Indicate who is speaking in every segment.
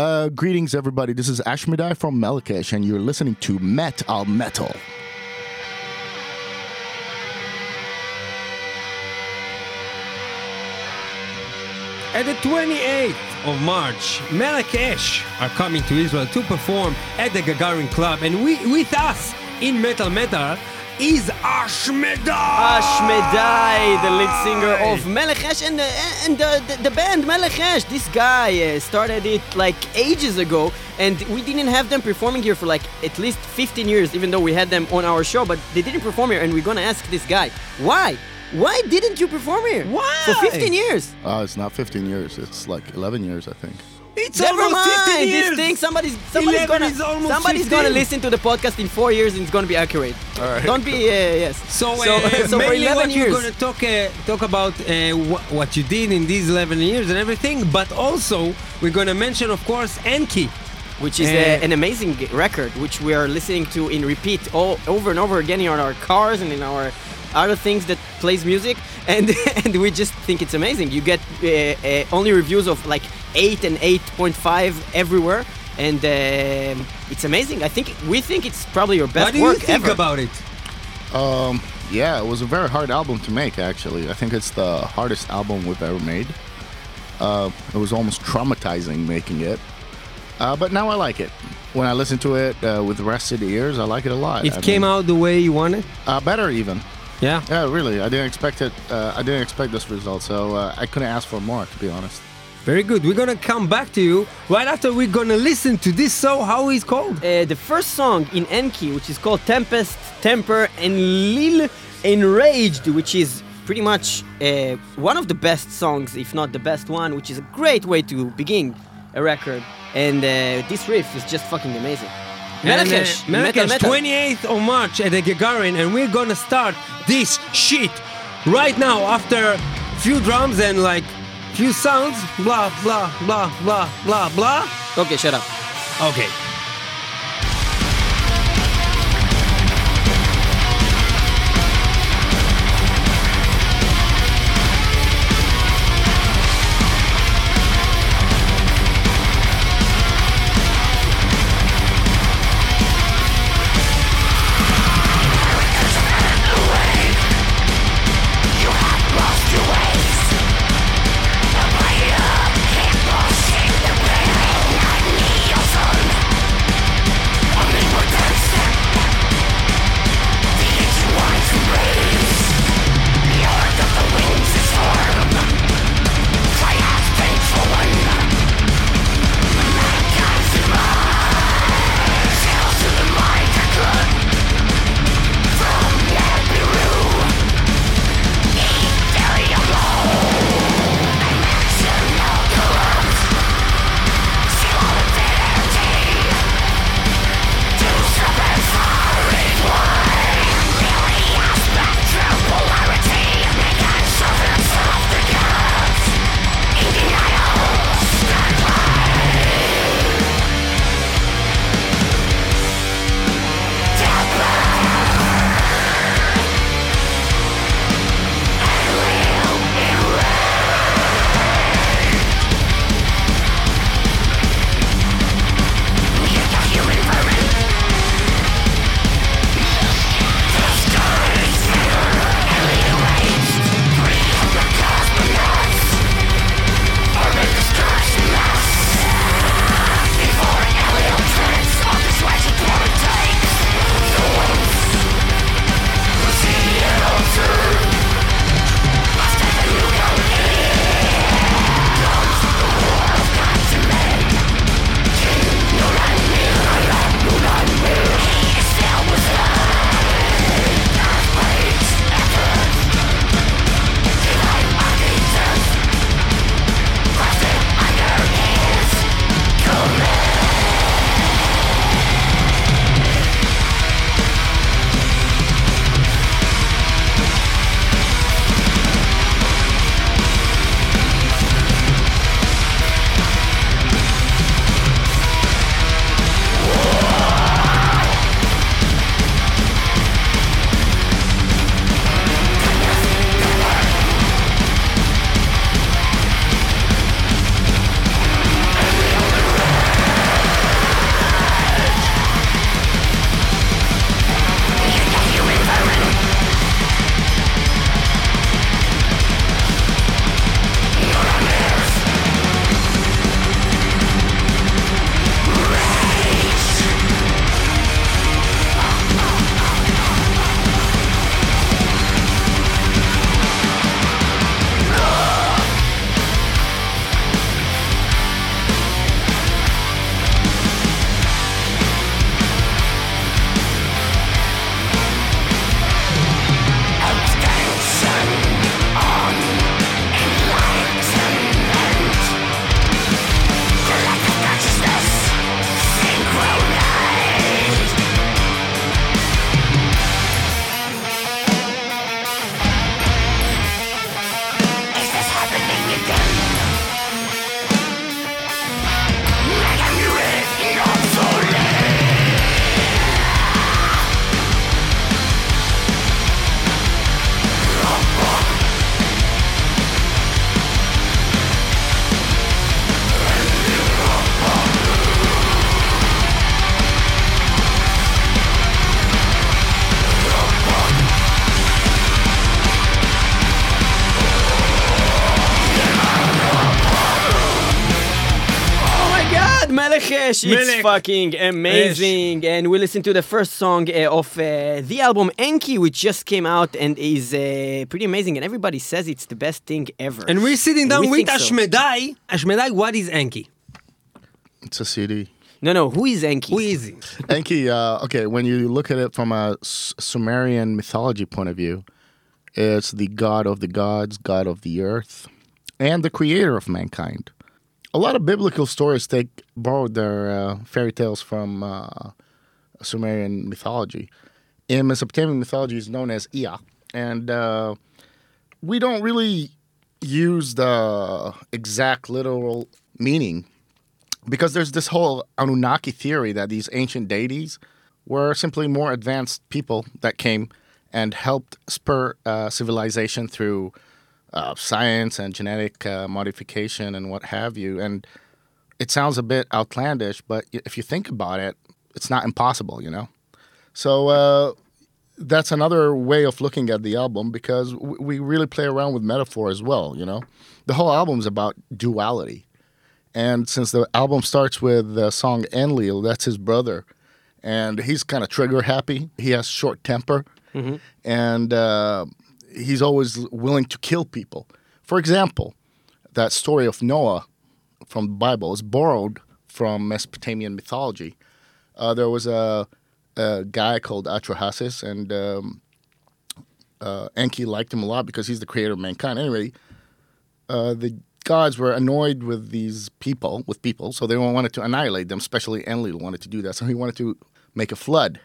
Speaker 1: Uh, greetings, everybody. This is Ashmedai from Melechesh, and you're listening to Met Al Metal.
Speaker 2: At the 28th of March, Melechesh are coming to Israel to perform at the Gagarin Club, and we, with us in Metal Metal is Ashmedai.
Speaker 3: Ashmedai, the lead singer of Melechesh and, the, and the, the, the band Melechesh. This guy uh, started it like ages ago, and we didn't have them performing here for like at least 15 years, even though we had them on our show, but they didn't perform here, and we're gonna ask this guy why. Why didn't you perform here?
Speaker 2: Why?
Speaker 3: For 15 years.
Speaker 1: Uh, it's not 15 years. It's like 11 years, I think.
Speaker 2: It's
Speaker 3: Never
Speaker 2: almost
Speaker 3: mind.
Speaker 2: 15
Speaker 3: This thing, somebody's somebody's gonna
Speaker 2: is almost
Speaker 3: somebody's
Speaker 2: 15.
Speaker 3: gonna listen to the podcast in four years, and it's gonna be accurate.
Speaker 1: All right.
Speaker 3: Don't be uh, yes.
Speaker 2: So, uh,
Speaker 3: so for
Speaker 2: mainly
Speaker 3: 11
Speaker 2: what
Speaker 3: years.
Speaker 2: we're gonna talk uh, talk about uh, wh- what you did in these 11 years and everything, but also we're gonna mention, of course, Enki.
Speaker 3: which is
Speaker 2: Uh,
Speaker 3: uh, an amazing record, which we are listening to in repeat all over and over again in our cars and in our other things that plays music, and and we just think it's amazing. You get uh, uh, only reviews of like eight and eight point five everywhere, and um it's amazing. I think we think it's probably your best
Speaker 2: what do you think
Speaker 3: ever.
Speaker 2: about it?
Speaker 1: Um, yeah, it was a very hard album to make, actually. I think it's the hardest album we've ever made. Uh, it was almost traumatizing making it. Uh, but now I like it. When I listen to it uh, with the rest of the ears, I like it a lot.
Speaker 2: It
Speaker 1: I
Speaker 2: came
Speaker 1: mean,
Speaker 2: out the way you wanted.
Speaker 1: uh, better even.
Speaker 2: Yeah.
Speaker 1: Yeah, really. I didn't expect it. Uh, I didn't expect this result, so uh, I couldn't ask for more, to be honest.
Speaker 2: Very good. We're gonna come back to you right after we're gonna listen to this song. How is called?
Speaker 3: Uh, the first song in Enki, which is called Tempest, Temper, and Lil Enraged, which is pretty much uh, one of the best songs, if not the best one, which is a great way to begin a record. And uh, this riff is just fucking amazing.
Speaker 2: Uh,
Speaker 3: metal, metal.
Speaker 2: 28th of March at the Gagarin, and we're gonna start this shit right now after few drums and like few sounds. Blah blah blah blah blah blah.
Speaker 3: Okay, shut up.
Speaker 2: Okay.
Speaker 3: Melechesh, it's
Speaker 2: Melech.
Speaker 3: fucking amazing. And we listen to the first song uh, of uh, the album Enki, which just came out and is uh, pretty amazing. And everybody says it's the best thing ever.
Speaker 2: And we're sitting
Speaker 3: And
Speaker 2: down
Speaker 3: we
Speaker 2: with
Speaker 3: think so.
Speaker 2: Ashmedai. Ashmedai, what is Enki?
Speaker 1: It's a CD.
Speaker 3: No, no, who is Enki?
Speaker 2: Who is he?
Speaker 1: Enki, uh, okay, when you look at it from a S- Sumerian mythology point of view, it's the god of the gods, god of the earth, and the creator of mankind. A lot of biblical stories take borrowed their uh, fairy tales from uh, Sumerian mythology. In Mesopotamian mythology, is known as Ea, and uh, we don't really use the exact literal meaning because there's this whole Anunnaki theory that these ancient deities were simply more advanced people that came and helped spur uh, civilization through uh, science and genetic uh, modification and what have you. And it sounds a bit outlandish, but if you think about it, it's not impossible, you know? So uh, that's another way of looking at the album because we really play around with metaphor as well, you know? The whole album's about duality. And since the album starts with the song Enlil, that's his brother, and he's kind of trigger happy. He has short temper, and uh, he's always willing to kill people. For example, that story of Noah from the Bible is borrowed from Mesopotamian mythology. Uh, there was a, a guy called Atrahasis, and um, uh, Enki liked him a lot because he's the creator of mankind. Anyway, uh, the gods were annoyed with these people, with people, so they wanted to annihilate them. Especially Enlil wanted to do that, so he wanted to make a flood.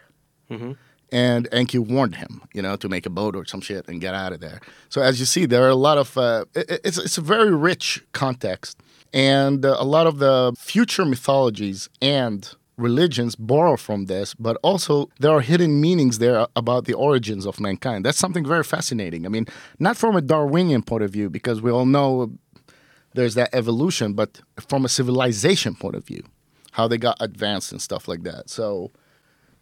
Speaker 1: And Enki warned him, you know, to make a boat or some shit and get out of there. So as you see, there are a lot of uh, it- it's it's a very rich context, and uh, a lot of the future mythologies and religions borrow from this, but also there are hidden meanings there about the origins of mankind. That's something very fascinating. I mean, not from a Darwinian point of view, because we all know there's that evolution, but from a civilization point of view, how they got advanced and stuff like that. So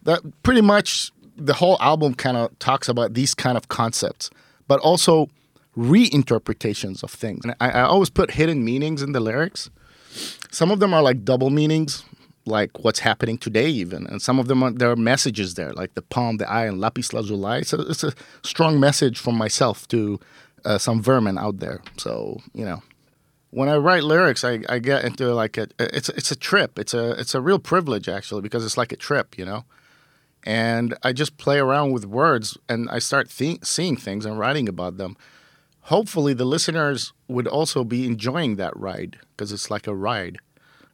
Speaker 1: that pretty much the whole album kind of talks about these kind of concepts, but also reinterpretations of things. And I, I always put hidden meanings in the lyrics. Some of them are like double meanings, like what's happening today, even, and some of them are there are messages there, like the palm, the eye, and lapis lazuli. So it's a strong message from myself to uh, some vermin out there. So you know when I write lyrics, I, I get into like a it's it's a trip. It's a it's a real privilege actually because it's like a trip, you know. And I just play around with words and I start thi- seeing things and writing about them. Hopefully, the listeners would also be enjoying that ride because it's like a ride.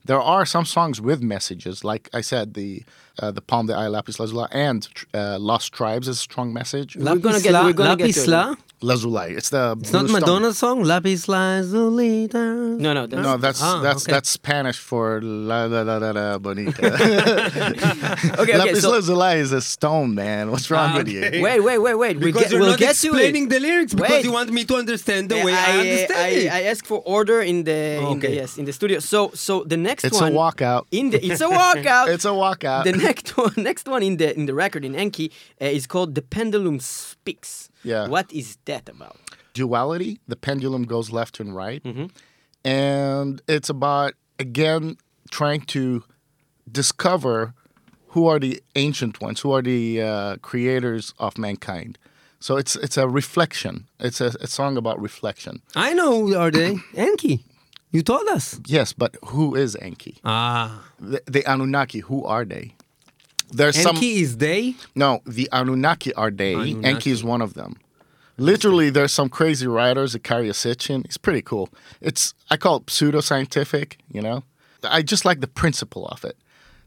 Speaker 1: There are some songs with messages, like I said, the uh, the Palm, the Eye, Lapis Lazuli, and uh, Lost Tribes is a strong message.
Speaker 3: We're gonna get- we're gonna get to it.
Speaker 2: Lapisla?
Speaker 1: Lazuli, it's the
Speaker 2: It's not
Speaker 1: Blue Stone.
Speaker 2: Madonna's song? Lapis Lazuli.
Speaker 3: No, no, that's,
Speaker 1: No, that's
Speaker 2: Ah,
Speaker 1: that's
Speaker 2: okay.
Speaker 1: that's Spanish for la la la la la bonita.
Speaker 3: okay. Okay,
Speaker 1: Lapis
Speaker 3: so
Speaker 1: lazuli is a stone, man. What's wrong
Speaker 2: Ah,
Speaker 1: with
Speaker 2: okay.
Speaker 1: you?
Speaker 3: wait, wait, wait, wait. We'll
Speaker 2: Because
Speaker 3: get,
Speaker 2: you're
Speaker 3: we'll
Speaker 2: not
Speaker 3: get
Speaker 2: explaining
Speaker 3: it.
Speaker 2: the lyrics because
Speaker 3: Wait.
Speaker 2: you want me to understand the
Speaker 3: Yeah,
Speaker 2: way I, understand
Speaker 3: I,
Speaker 2: it.
Speaker 3: I asked for order in the, in the yes in the studio. So so the next
Speaker 1: It's
Speaker 3: one
Speaker 1: a walkout.
Speaker 3: in the it's a walkout.
Speaker 1: It's a walkout.
Speaker 3: the next one next one in the in the record in Enki uh, is called the pendulum speaks.
Speaker 1: Yeah.
Speaker 3: What is that about?
Speaker 1: Duality. The pendulum goes left and right,
Speaker 3: Mm-hmm.
Speaker 1: and it's about again trying to discover who are the ancient ones, who are the uh, creators of mankind. So it's it's a reflection. It's a, a song about reflection.
Speaker 2: I know who are they. Enki. You told us.
Speaker 1: Yes, but who is Enki?
Speaker 2: Ah.
Speaker 1: The, the Anunnaki. Who are they? There's some
Speaker 2: Enki is they?
Speaker 1: No, the Anunnaki are they.
Speaker 2: Anunnaki.
Speaker 1: Enki is one of them. Literally, there's some crazy writers, Zecharia Sitchin. It's pretty cool. It's I call it pseudoscientific. You know, I just like the principle of it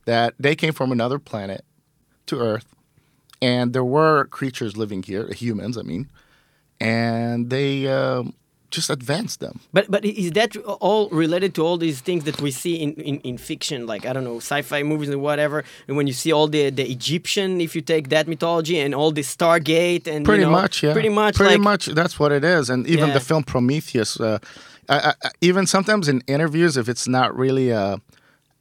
Speaker 1: that they came from another planet to Earth, and there were creatures living here, humans. I mean, and they um, just advance them.
Speaker 3: But but is that all related to all these things that we see in, in, in fiction, like I don't know, sci-fi movies and whatever? And when you see all the, the Egyptian, if you take that mythology and all the Stargate and you
Speaker 1: pretty
Speaker 3: know,
Speaker 1: much yeah
Speaker 3: pretty much
Speaker 1: pretty
Speaker 3: like,
Speaker 1: much that's what it is and even
Speaker 3: Yeah.
Speaker 1: the film prometheus uh, I, I, I- even sometimes in interviews if it's not really a,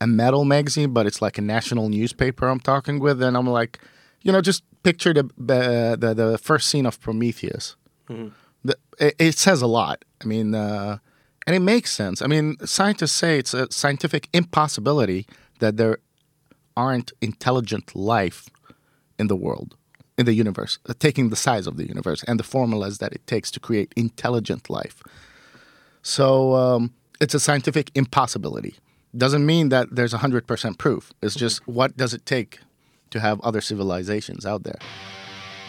Speaker 1: a metal magazine but it's like a national newspaper i'm talking with then i'm like you know just picture the uh, the, the first scene of prometheus
Speaker 3: Mm-hmm.
Speaker 1: It says a lot i mean uh, And it makes sense. I mean, scientists say it's a scientific impossibility that there aren't intelligent life in the world, in the universe, uh, taking the size of the universe and the formulas that it takes to create intelligent life. So um, it's a scientific impossibility. Doesn't mean that there's 100% proof. It's just what does it take to have other civilizations out there?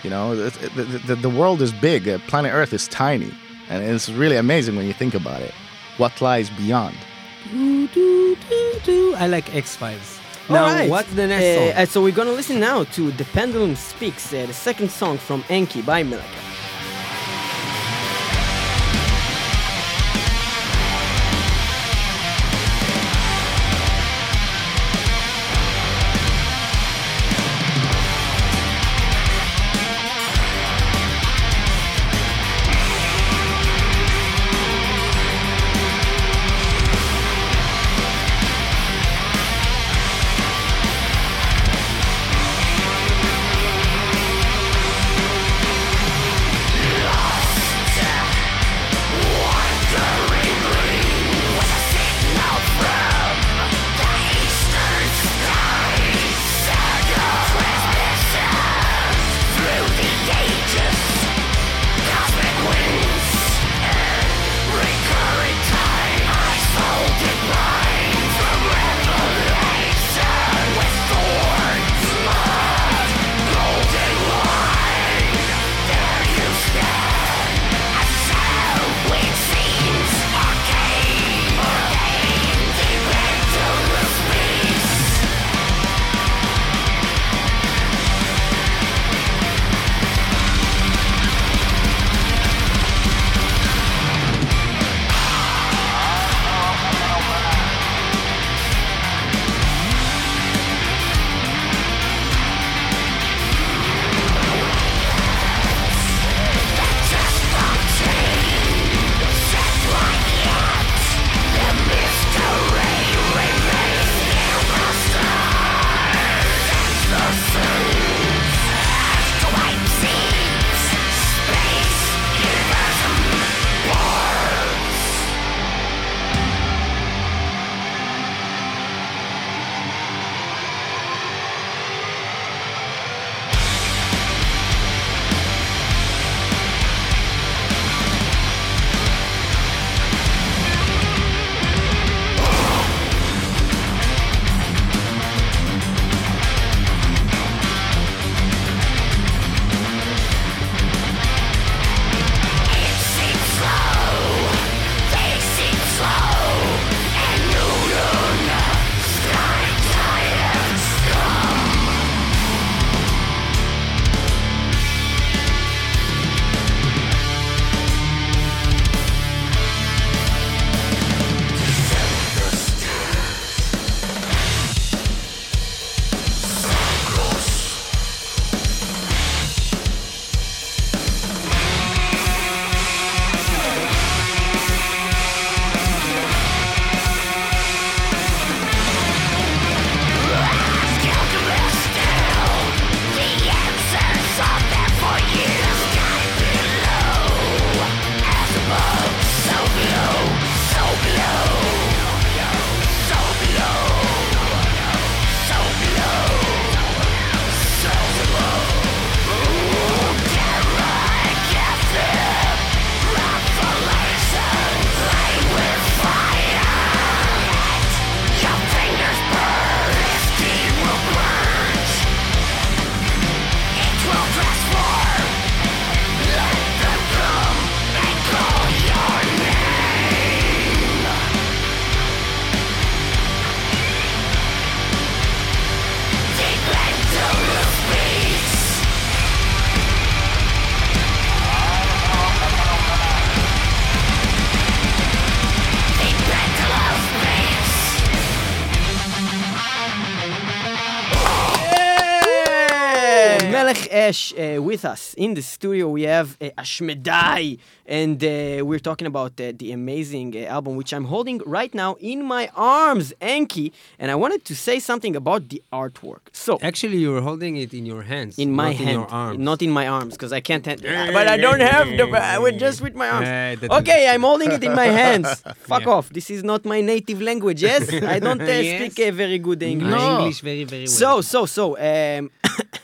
Speaker 1: You know, the, the, the, the world is big, uh, planet Earth is tiny. And it's really amazing when you think about it. What lies beyond?
Speaker 2: Do, do, do, do. I like X Files.
Speaker 3: All
Speaker 2: Now,
Speaker 3: right.
Speaker 2: what's the next
Speaker 3: Uh,
Speaker 2: song?
Speaker 3: uh, so we're gonna listen now to The Pendulum Speaks, uh, the second song from Enki by Melechesh. Melechesh uh, with us in the studio. We have uh, Ashmedai, and uh, we're talking about uh, the amazing album which I'm holding right now in my arms, Enki. And I wanted to say something about the artwork. So,
Speaker 2: Actually, you were holding it in your hands,
Speaker 3: in my
Speaker 2: not
Speaker 3: hand,
Speaker 2: in
Speaker 3: not in my arms, because I can't. Hand, but I don't have the. I would just with my arms. Okay, I'm holding it in my hands. Fuck
Speaker 2: Yeah.
Speaker 3: off. This is not my native language. Yes, I don't
Speaker 2: Yes.
Speaker 3: speak very good English.
Speaker 1: No.
Speaker 2: English very, very well.
Speaker 3: So, so, so, um,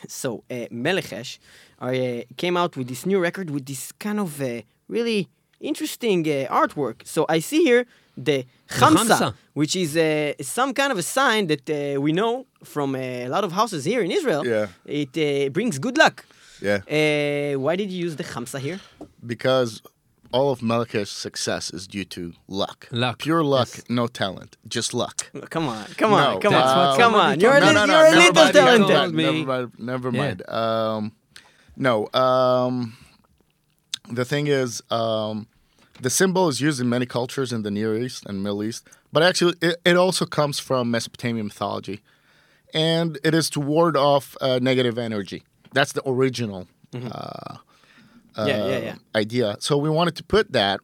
Speaker 3: so, uh, Melechesh uh, came out with this new record with this kind of uh, really interesting uh, artwork. So I see here the Khamsa,
Speaker 2: Khamsa.
Speaker 3: which is uh, some kind of a sign that uh, we know from uh, a lot of houses here in Israel.
Speaker 1: Yeah.
Speaker 3: It uh, brings good luck.
Speaker 1: Yeah.
Speaker 3: Uh, why did you use the Khamsa here?
Speaker 1: Because all of Melechesh's success is due to luck.
Speaker 2: Luck,
Speaker 1: Pure luck,
Speaker 2: yes.
Speaker 1: no talent, just luck.
Speaker 3: Come on, come
Speaker 1: No,
Speaker 3: on, come on,
Speaker 2: what
Speaker 3: come on. You're,
Speaker 2: told
Speaker 3: a,
Speaker 2: me.
Speaker 3: li-
Speaker 1: no,
Speaker 3: you're a
Speaker 1: never
Speaker 3: little
Speaker 1: mind,
Speaker 3: talented.
Speaker 1: Never mind,
Speaker 2: me.
Speaker 1: never mind. Never
Speaker 2: Yeah.
Speaker 1: mind. Um, no. Um, the thing is, um, the symbol is used in many cultures in the Near East and Middle East, but actually, it, it also comes from Mesopotamian mythology, and it is to ward off uh, negative energy. That's the original uh,
Speaker 3: Yeah, yeah, yeah.
Speaker 1: idea. So we wanted to put that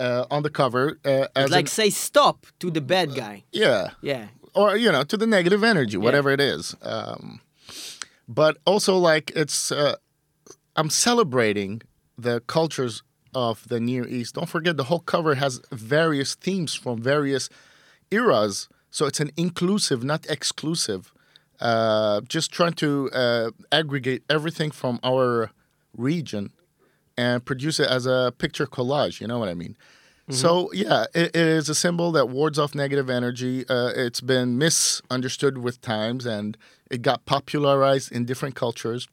Speaker 1: uh, on the cover uh, as
Speaker 3: Like
Speaker 1: an-
Speaker 3: say stop to the bad guy.
Speaker 1: yeah,
Speaker 3: Yeah.
Speaker 1: or you know to the negative energy whatever it is um, but also like it's uh, i'm celebrating the cultures of the near east. Don't forget the whole cover has various themes from various eras so it's an inclusive not exclusive uh, just trying to uh, aggregate everything from our region and produce it as a picture collage you know what i mean? So yeah, it, it is a symbol that wards off negative energy. Uh, it's been misunderstood with times, and it got popularized in different cultures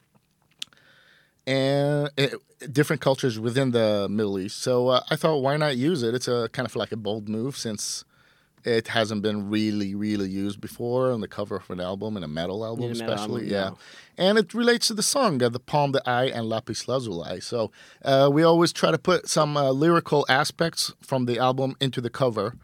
Speaker 1: and it, different cultures within the Middle East. So uh, I thought, why not use it? It's a kind of like a bold move since it hasn't been really, really used before on the cover of an album, and a metal album,
Speaker 3: a metal
Speaker 1: especially.
Speaker 3: album,
Speaker 1: yeah.
Speaker 3: no.
Speaker 1: And it relates to the song, uh, The Palm, the Eye, and Lapis Lazuli. So uh, we always try to put some uh, lyrical aspects from the album into the cover.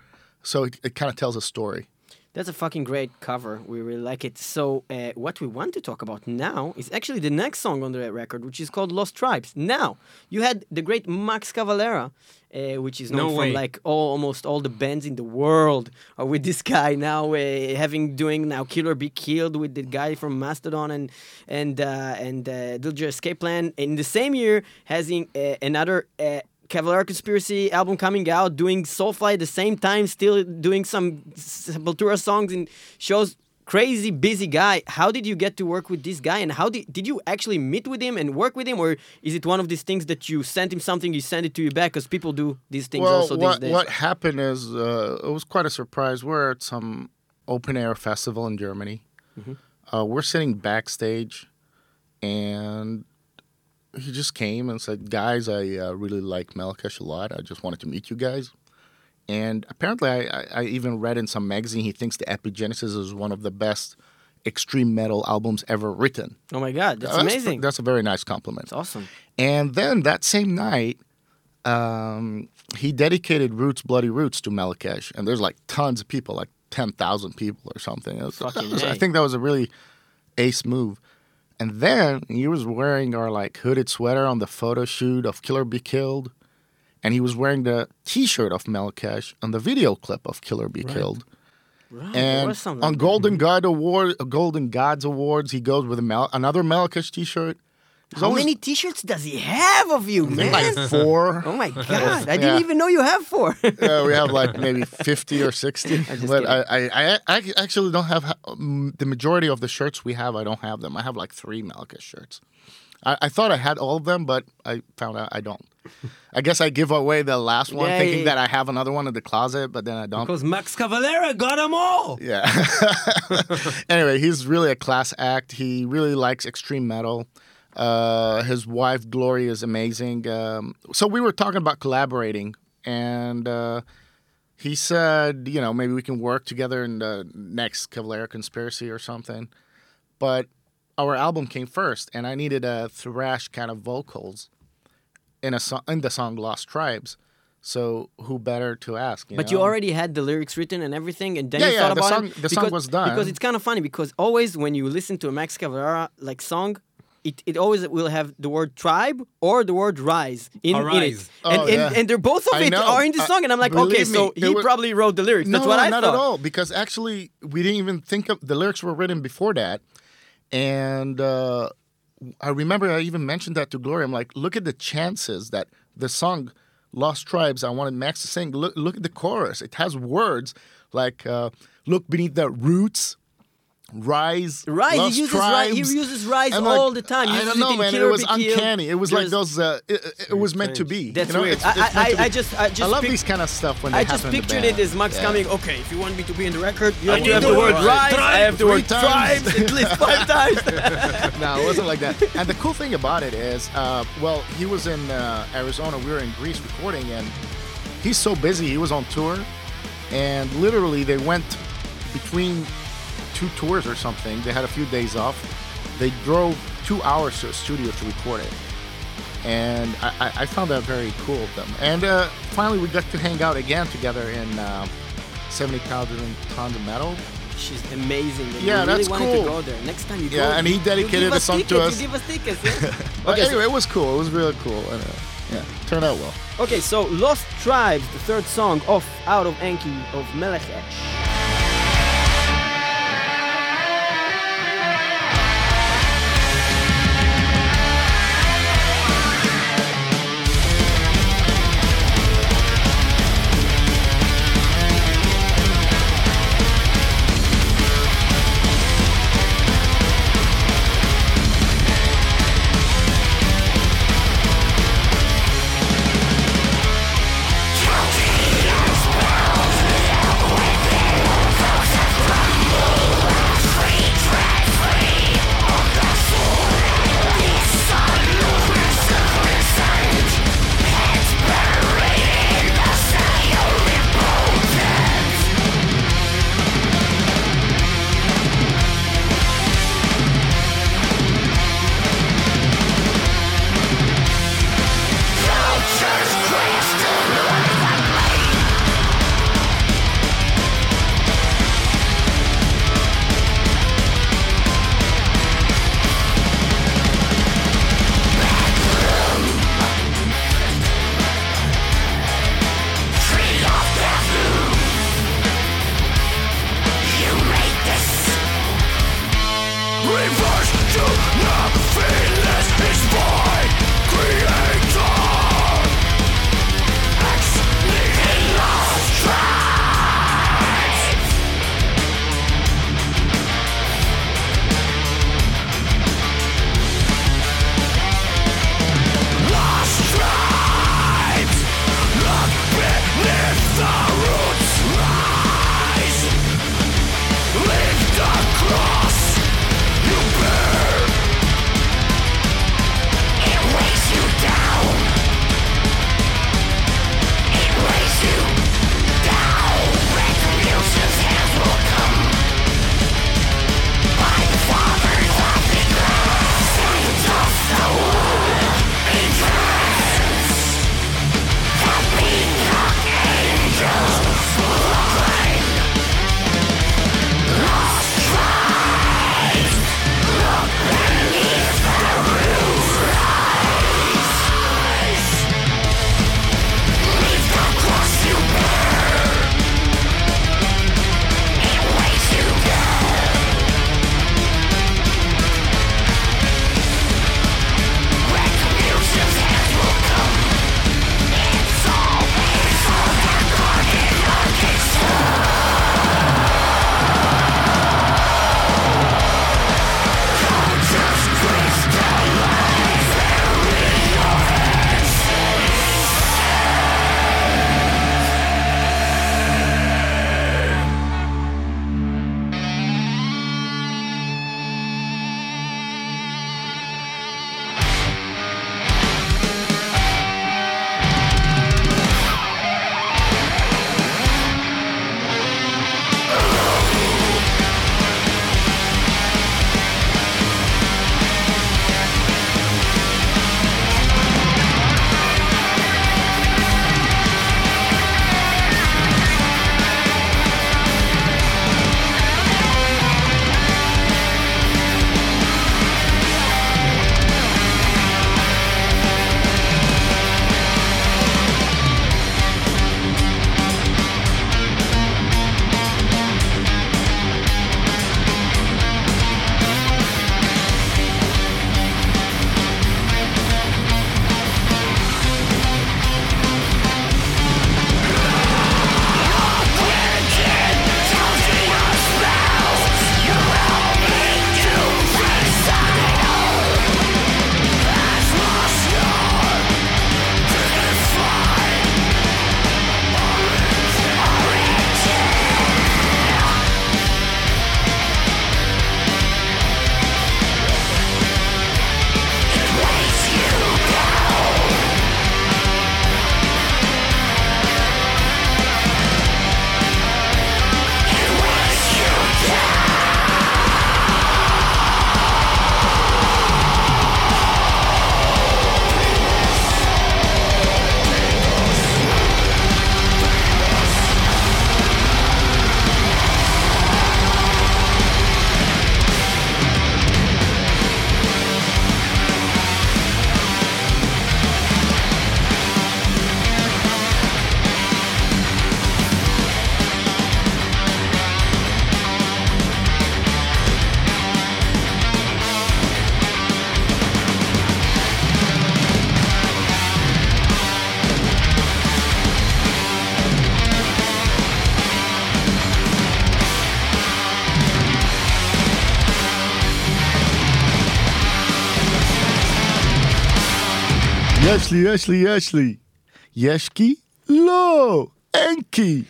Speaker 1: So it, it kind of tells a story.
Speaker 3: That's a fucking great cover. We really like it. So, uh, what we want to talk about now is actually the next song on the record, which is called Lost Tribes. Now, you had the great Max Cavalera, uh, which is known
Speaker 2: No
Speaker 3: from
Speaker 2: way.
Speaker 3: like all, almost all the bands in the world are with this guy now, uh, having doing now Killer Be Killed with the guy from Mastodon and and uh, and uh, Dillinger Escape Plan. In the same year, having uh, another. Cavalera Conspiracy album coming out, doing Soulfly at the same time, still doing some Sepultura songs and shows. Crazy busy guy. How did you get to work with this guy, and how did did you actually meet with him and work with him, or is it one of these things that you sent him something, you send it to you back? Because people do these things
Speaker 1: well,
Speaker 3: also
Speaker 1: what,
Speaker 3: these days.
Speaker 1: what happened is uh, it was quite a surprise. We're at some open air festival in Germany.
Speaker 3: Mm-hmm.
Speaker 1: Uh, we're sitting backstage, and he just came and said, "Guys, I uh, really like Melechesh a lot. I just wanted to meet you guys." And apparently, I, I, I even read in some magazine he thinks the Epigenesis is one of the best extreme metal albums ever written.
Speaker 3: oh my god, that's,
Speaker 1: Uh,
Speaker 3: amazing.
Speaker 1: That's a very nice compliment.
Speaker 3: That's awesome.
Speaker 1: And then that same night, um, he dedicated Roots, Bloody Roots to Melechesh. And there's like tons of people, like 10,000 people or something. Was- was- I think that was a really ace move. And then he was wearing our like hooded sweater on the photo shoot of Killer Be Killed. And he was wearing the t shirt of Melechesh on the video clip of Killer Be Killed.
Speaker 3: Right,
Speaker 1: And on. Golden God Award, Golden Gods Awards, he goes with a Mal- another Melechesh t-shirt. He's
Speaker 3: How
Speaker 1: always-
Speaker 3: many T-shirts does he have of you, man?
Speaker 1: like four.
Speaker 3: oh my god, I didn't even know you have four.
Speaker 1: yeah, we have like maybe 50 or 60. But. I, I, I, I actually don't have um, the majority of the shirts we have. I don't have them. I have like three Malka shirts. I, I thought I had all of them, but I found out I don't. I guess I give away the last one,
Speaker 3: Yeah,
Speaker 1: thinking
Speaker 3: yeah,
Speaker 1: that I have another one in the closet, but then I don't.
Speaker 2: Because Max Cavalera got them all.
Speaker 1: Yeah. anyway, he's really a class act. He really likes extreme metal. Uh, his wife Gloria is amazing. Um, so we were talking about collaborating, and uh, he said, you know, maybe we can work together in the next Cavalera Conspiracy or something. But our album came first, and I needed a thrash kind of vocals in a song in the song Lost Tribes. So who better to ask? You
Speaker 3: But
Speaker 1: know?
Speaker 3: you already had the lyrics written and everything, and then
Speaker 1: Yeah,
Speaker 3: you
Speaker 1: yeah,
Speaker 3: thought
Speaker 1: the
Speaker 3: about
Speaker 1: song-
Speaker 3: it.
Speaker 1: the song was done.
Speaker 3: Because it's kind of funny because always when you listen to a Max Cavalera like song, it, it always will have the word tribe or the word rise in, in it.
Speaker 2: Arise.
Speaker 3: And,
Speaker 1: Oh,
Speaker 3: and,
Speaker 1: yeah.
Speaker 3: and they're both of
Speaker 1: I
Speaker 3: it
Speaker 1: know.
Speaker 3: are in the song. And I'm like, okay,
Speaker 1: believe
Speaker 3: so he
Speaker 1: was-
Speaker 3: probably wrote the lyrics.
Speaker 1: No,
Speaker 3: That's what
Speaker 1: no,
Speaker 3: I
Speaker 1: not
Speaker 3: thought.
Speaker 1: at all. Because actually, we didn't even think of the lyrics were written before that, and uh, I remember I even mentioned that to Gloria. I'm like, look at the chances that the song "Lost Tribes" I wanted Max to sing. Look, look at the chorus. It has words like uh, "Look beneath the roots." Rise,
Speaker 3: Rise, he
Speaker 1: lost
Speaker 3: uses ri- he uses rise
Speaker 1: And, like,
Speaker 3: all the time. He
Speaker 1: I don't
Speaker 3: it
Speaker 1: know,
Speaker 3: in
Speaker 1: man. It was uncanny. It was like those. Uh, it, it was meant to be.
Speaker 3: That's
Speaker 1: you know?
Speaker 3: weird.
Speaker 1: It's,
Speaker 3: I-
Speaker 1: it's
Speaker 3: I- I- I just- I just
Speaker 1: love
Speaker 3: pic-
Speaker 1: these kind of stuff when they
Speaker 3: I just pictured it as Max
Speaker 1: Yeah.
Speaker 3: coming. Okay, if you want me to be in the record, you
Speaker 1: I
Speaker 3: have to have
Speaker 1: the
Speaker 3: word rise.
Speaker 1: tribe
Speaker 3: I have the word tribes at least five times.
Speaker 1: no, it wasn't like that. And the cool thing about it is, uh, well, he was in uh, Arizona. We were in Greece recording, and he's so busy. He was on tour, and literally they went between two tours or something. They had a few days off. They drove two hours to a studio to record it, and I, I- I found that very cool of them. And uh, finally, we got to hang out again together in uh, 70,000 tons of metal.
Speaker 3: She's amazing. and
Speaker 1: Yeah,
Speaker 3: really
Speaker 1: that's cool.
Speaker 3: to go there. Next time you go,
Speaker 1: Yeah, and he dedicated the
Speaker 3: us
Speaker 1: song to
Speaker 3: tickets,
Speaker 1: us.
Speaker 3: You give us tickets. Yeah?
Speaker 1: But
Speaker 3: okay, so-
Speaker 1: anyway, it was cool. It was really cool. And, uh, yeah, turned out well.
Speaker 3: Okay, so Lost Tribes, the third song off Out of Enki of Melechesh.
Speaker 1: יש לי, יש לי, יש לי. יש כי? לא, אין כי.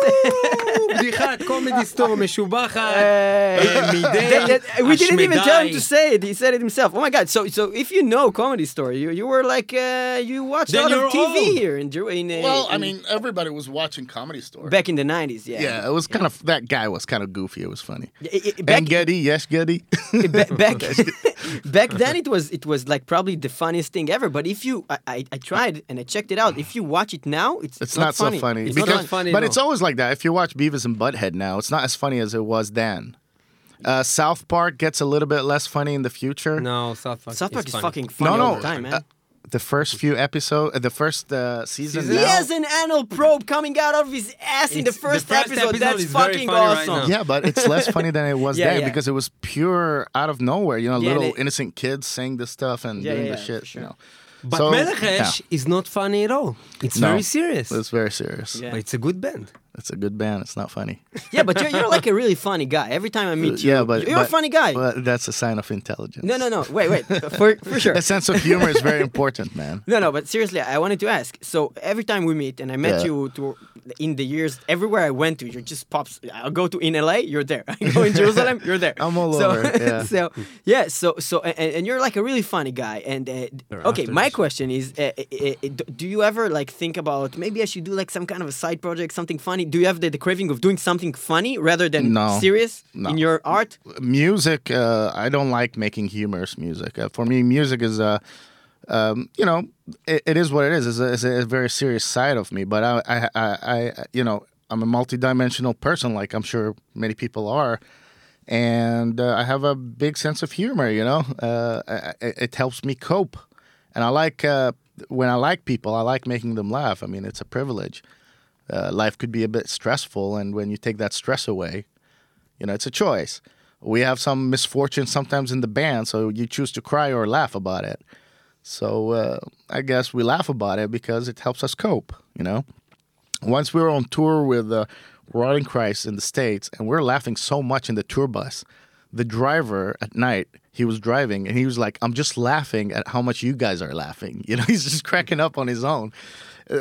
Speaker 3: Ah, with us.
Speaker 2: בדיחת קומדי סטור משובחת.
Speaker 3: Hey.
Speaker 2: אה, מדי
Speaker 3: That- that- we didn't even tell him to
Speaker 2: השמדי.
Speaker 3: say it. He said it himself. Oh my god! So, so if you know Comedy Story, you, you were like uh, you watched
Speaker 2: Then
Speaker 3: a lot of
Speaker 2: you're
Speaker 3: TV
Speaker 2: old.
Speaker 3: here in, Jer- in uh,
Speaker 1: Well, I
Speaker 3: in-
Speaker 1: mean, everybody was watching Comedy Store.
Speaker 3: back in the nineties. Yeah.
Speaker 1: yeah, it was kind of, that guy was kind of goofy. It was funny.
Speaker 3: Yeah, it- it- back,
Speaker 1: And Getty, yes, Getty.
Speaker 3: ba- back, back then it was it was like probably the funniest thing ever. But if you, I, I, I tried and I checked it out. If you watch it now, it's
Speaker 1: It's not, so funny.
Speaker 3: It's
Speaker 1: because,
Speaker 3: not
Speaker 2: funny
Speaker 1: but
Speaker 2: at
Speaker 1: it's
Speaker 2: all.
Speaker 1: always like that. If you watch Beavis and Butthead now, it's not as funny as it was then. Uh, South Park gets a little bit less funny in the future.
Speaker 2: No, South Park.
Speaker 3: South Park is,
Speaker 2: funny.
Speaker 3: fucking funny
Speaker 1: no, no.
Speaker 3: all the time, man.
Speaker 1: uh, the first few episodes, uh, the first uh, season.
Speaker 2: Season?
Speaker 3: he
Speaker 1: now-
Speaker 3: has an anal probe coming out of his ass in the first,
Speaker 2: the first
Speaker 3: episode.
Speaker 2: episode
Speaker 3: That's
Speaker 2: is very
Speaker 3: fucking
Speaker 2: funny right
Speaker 3: awesome.
Speaker 2: now.
Speaker 1: Yeah, but it's less funny than it was
Speaker 3: Yeah,
Speaker 1: then
Speaker 3: yeah.
Speaker 1: because it was pure out of nowhere. You know,
Speaker 3: Yeah,
Speaker 1: little
Speaker 3: they-
Speaker 1: innocent kids saying this stuff and
Speaker 3: Yeah,
Speaker 1: doing
Speaker 3: yeah,
Speaker 1: the shit.
Speaker 3: for sure.
Speaker 1: You know,
Speaker 2: But
Speaker 1: So,
Speaker 2: Melechesh is not funny at all. It's
Speaker 1: No.
Speaker 2: very serious.
Speaker 1: it's very serious.
Speaker 3: Yeah.
Speaker 2: But it's a good band.
Speaker 1: It's a good band. It's not funny.
Speaker 3: Yeah, but you're, you're like a really funny guy. Every time I meet you,
Speaker 1: yeah, but
Speaker 3: you're
Speaker 1: but-
Speaker 3: a funny guy.
Speaker 1: But that's a sign of intelligence.
Speaker 3: no, no, no. Wait, wait. For, for sure.
Speaker 1: A sense of humor is very important, man.
Speaker 3: No, no, but seriously, I wanted to ask. So every time we meet, and I met
Speaker 1: Yeah.
Speaker 3: you to in the years, everywhere I went to, you're just pops. I'll go to in LA, you're there. I go in Jerusalem, you're there.
Speaker 1: I'm all
Speaker 3: so,
Speaker 1: over, yeah.
Speaker 3: so yeah, so so and, and you're like a really funny guy. And uh, okay, my
Speaker 2: this.
Speaker 3: question is, uh, uh, uh, do- do you ever like think about maybe I should do like some kind of a side project, something funny? Do you have the, the craving of doing something funny rather than
Speaker 1: No.
Speaker 3: serious
Speaker 1: No.
Speaker 3: in your art?
Speaker 1: music uh, i don't like making humorous music. Uh, for me music is uh, um, you know it, it is what it is. It's a, it's a very serious side of me but I, I, I, I you know i'm a multidimensional person like i'm sure many people are. And uh, i have a big sense of humor you know? Uh, I- I- it helps me cope. And i like uh, when i like people i like making them laugh. I mean it's a privilege uh, life could be a bit stressful and when you take that stress away you know, it's a choice. We have some misfortune sometimes in the band, so you choose to cry or laugh about it. So uh, I guess we laugh about it because it helps us cope. You know, once we were on tour with uh, Rotting Christ in the States, and we are laughing so much in the tour bus. The driver at night, he was driving, and he was like, "I'm just laughing at how much you guys are laughing." You know, he's just cracking up on his own.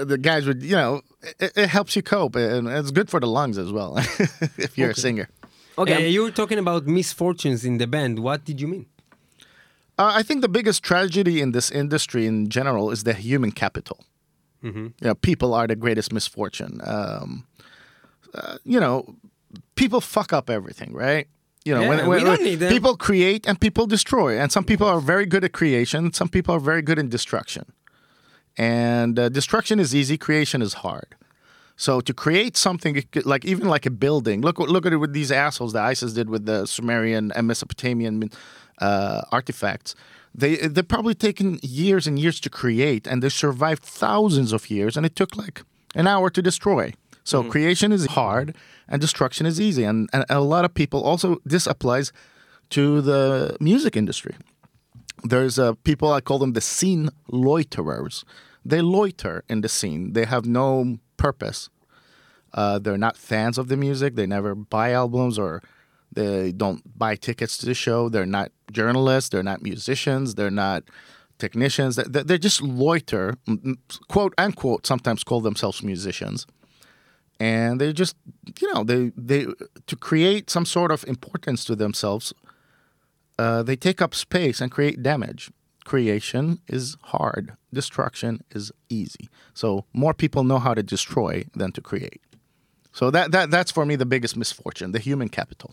Speaker 1: The guys would, you know, it, it helps you cope, and it's good for the lungs as well if you're a singer.
Speaker 3: Okay,
Speaker 2: Uh, you were talking about misfortunes in the band. What did you mean?
Speaker 1: Uh, I think the biggest tragedy in this industry in general is the human capital. You know, people are the greatest misfortune. Um, uh, you know, people fuck up everything, right? You know,
Speaker 2: Yeah, we don't need them.
Speaker 1: people create and people destroy, and some people are very good at creation. Some people are very good in destruction. And uh, destruction is easy, creation is hard. So to create something like even like a building, look look at it with these assholes that ISIS did with the Sumerian and Mesopotamian uh, artifacts. They they're probably taken years and years to create, and they survived thousands of years, and it took like an hour to destroy. So creation is hard, and destruction is easy, and, and a lot of people also this applies to the music industry there's uh, people I call them the scene loiterers. They loiter in the scene. They have no purpose. Uh, they're not fans of the music. They never buy albums or they don't buy tickets to the show. They're not journalists. They're not musicians. They're not technicians. They, they just loiter, quote unquote. Sometimes call themselves musicians, and they just you know they they to create some sort of importance to themselves uh, they take up space and create damage. Creation is hard. Destruction is easy. So more people know how to destroy than to create. So that, that that's for me the biggest misfortune, the human capital.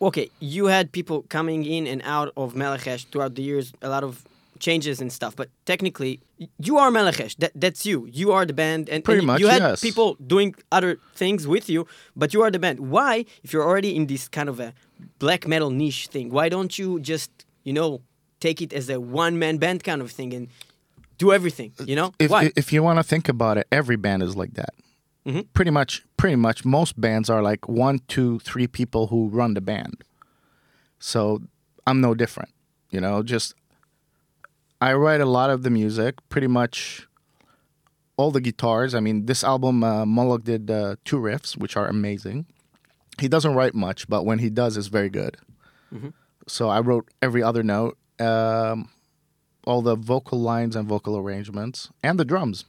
Speaker 3: okay, you had people coming in and out of Melechesh throughout the years, a lot of changes and stuff. But technically, you are Melechesh. That, that's you. You are the band, and,
Speaker 1: Pretty
Speaker 3: and
Speaker 1: much,
Speaker 3: you had
Speaker 1: yes.
Speaker 3: people doing other things with you, but you are the band. Why, if you're already in this kind of a black metal niche thing, why don't you just, you know, take it as a one man band kind of thing and do everything? You know,
Speaker 1: If
Speaker 3: why?
Speaker 1: if you want to think about it, every band is like that. Mm-hmm. Pretty much, pretty much, most bands are like one, two, three people who run the band. So I'm no different. You know, just I write a lot of the music, pretty much all the guitars. I mean, this album, uh, Moloch did uh, two riffs, which are amazing. He doesn't write much, but when he does, it's very good. So I wrote every other note. Um, all the vocal lines and vocal arrangements and the drums.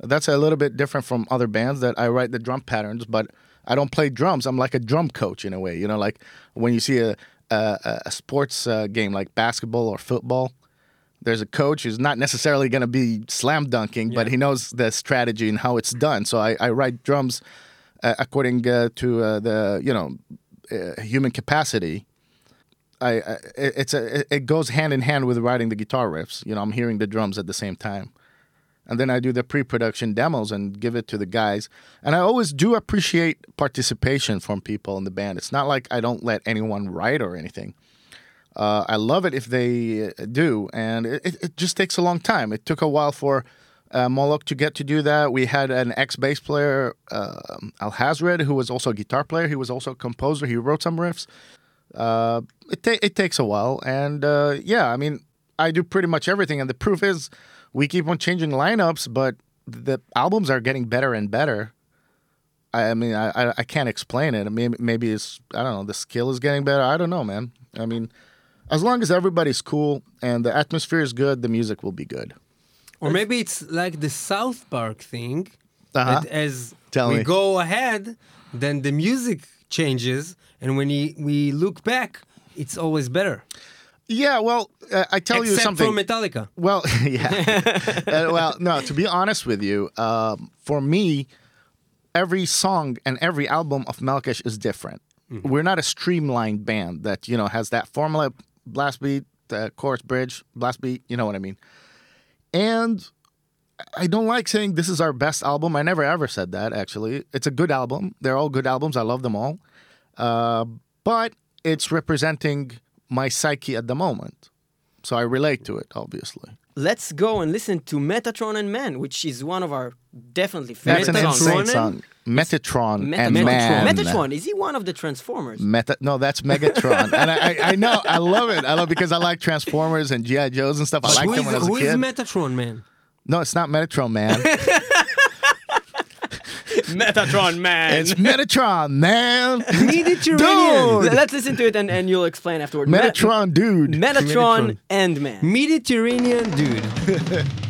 Speaker 1: That's a little bit different from other bands that I write the drum patterns, but I don't play drums. I'm like a drum coach in a way. You know, like when you see a a, a sports uh, game like basketball or football, there's a coach who's not necessarily going to be slam dunking, but he knows the strategy and how it's done. So I, I write drums uh, according uh, to uh, the you know uh, human capacity. I, I it- it's a it- it goes hand in hand with writing the guitar riffs. You know, I'm hearing the drums at the same time, and then I do the pre-production demos and give it to the guys. And I always do appreciate participation from people in the band. It's not like I don't let anyone write or anything. Uh, I love it if they uh, do, and it, it, just takes a long time. It took a while for uh, Moloch to get to do that. We had an ex bass player, uh, Al Hazred, who was also a guitar player. He was also a composer. He wrote some riffs. Uh, it, ta- it takes a while, and uh, yeah, I mean, I do pretty much everything. And the proof is, we keep on changing lineups, but the albums are getting better and better. I I mean, I, I, I can't explain it. Maybe, maybe it's, I don't know, the skill is getting better. I don't know, man. I mean, as long as everybody's cool and the atmosphere is good, the music will be good.
Speaker 2: Or maybe it's like the South Park thing.
Speaker 1: Uh-huh.
Speaker 2: That as
Speaker 1: Tell
Speaker 2: we
Speaker 1: me.
Speaker 2: go ahead, then the music changes, and when we, we look back, it's always better.
Speaker 1: Yeah, well, uh, I tell you something.
Speaker 2: Except
Speaker 1: something.
Speaker 2: for Metallica.
Speaker 1: Well, yeah. Uh, well, no, to be honest with you, um, for me, every song and every album of Melechesh is different. We're not a streamlined band that, you know, has that formula blast beat, the chorus bridge, blast beat, you know what I mean? And I don't like saying this is our best album. I never ever said that, actually. It's a good album. They're all good albums. I love them all. Uh, but it's representing my psyche at the moment. So I relate to it, obviously.
Speaker 3: Let's go and listen to Metatron and Man, which is one of our definitely favorite
Speaker 1: an
Speaker 3: songs.
Speaker 1: insane
Speaker 2: Metatron?
Speaker 1: song. Metatron and
Speaker 3: Metatron.
Speaker 1: Man.
Speaker 3: Metatron, is he one of the Transformers?
Speaker 1: Meta, no, that's Megatron, and I, I, I know, I love it. I love it because I like Transformers and GI Joes and stuff. I like
Speaker 2: who
Speaker 1: them when I was a
Speaker 2: is
Speaker 1: kid.
Speaker 2: Metatron, man?
Speaker 1: no, it's not Metatron, man.
Speaker 3: Metatron Man.
Speaker 1: it's Metatron, man.
Speaker 2: Mediterranean.
Speaker 1: Dude.
Speaker 3: Let's listen to it and, and you'll explain afterward. Me-
Speaker 1: Metatron, dude.
Speaker 3: Metatron
Speaker 2: Metatron.
Speaker 3: and Man.
Speaker 2: Mediterranean dude.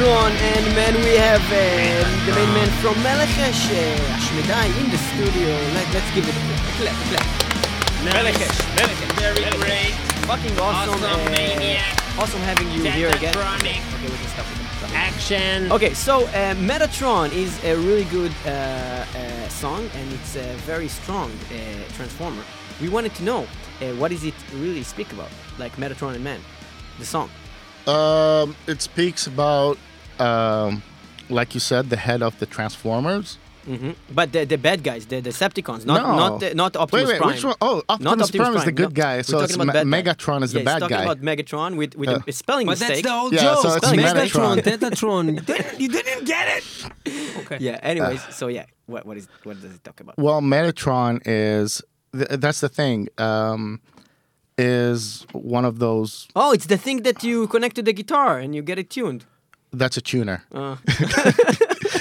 Speaker 4: Metatron,
Speaker 3: and man, we have uh, the main man from Melechesh, Ashmedai, in the studio. Let, let's give it a clap, clap. Melechesh, Melechesh,
Speaker 4: Very
Speaker 3: Melechesh.
Speaker 4: great.
Speaker 3: Fucking awesome.
Speaker 4: Awesome,
Speaker 3: uh,
Speaker 4: maniac.
Speaker 3: Awesome having you here again.
Speaker 4: Technotronic.
Speaker 3: Okay, we can stop with that.
Speaker 4: Action.
Speaker 3: Okay, so uh, Metatron is a really good uh, uh, song and it's a very strong uh, transformer. We wanted to know uh, what does it really speak about, like Metatron and Man, the song.
Speaker 1: Um, it speaks about, um, like you said, the head of the Transformers.
Speaker 3: hmm But the, the bad guys, the Decepticons, not
Speaker 1: No.
Speaker 3: not the, not Optimus
Speaker 1: wait, wait,
Speaker 3: Prime.
Speaker 1: which one? Oh, Optimus,
Speaker 3: Not Optimus
Speaker 1: Prime is the good
Speaker 3: no.
Speaker 1: guy. So it's Ma- Megatron is
Speaker 3: yeah,
Speaker 1: the bad
Speaker 3: he's talking
Speaker 1: guy.
Speaker 3: about Megatron with, with
Speaker 1: Uh,
Speaker 3: a spelling
Speaker 2: But that's
Speaker 3: mistake.
Speaker 2: the whole
Speaker 1: Yeah,
Speaker 2: joke.
Speaker 1: so it's
Speaker 3: Spelling
Speaker 2: Megatron,
Speaker 1: Metatron.
Speaker 2: Tetatron. You didn't, you didn't get it. Okay.
Speaker 3: yeah. Anyways, so yeah, what what is what does it talk about?
Speaker 1: Well, Metatron is th- that's the thing. Um, is one of those.
Speaker 3: Oh, it's the thing that you connect to the guitar and you get it tuned.
Speaker 1: That's a tuner.
Speaker 3: Uh,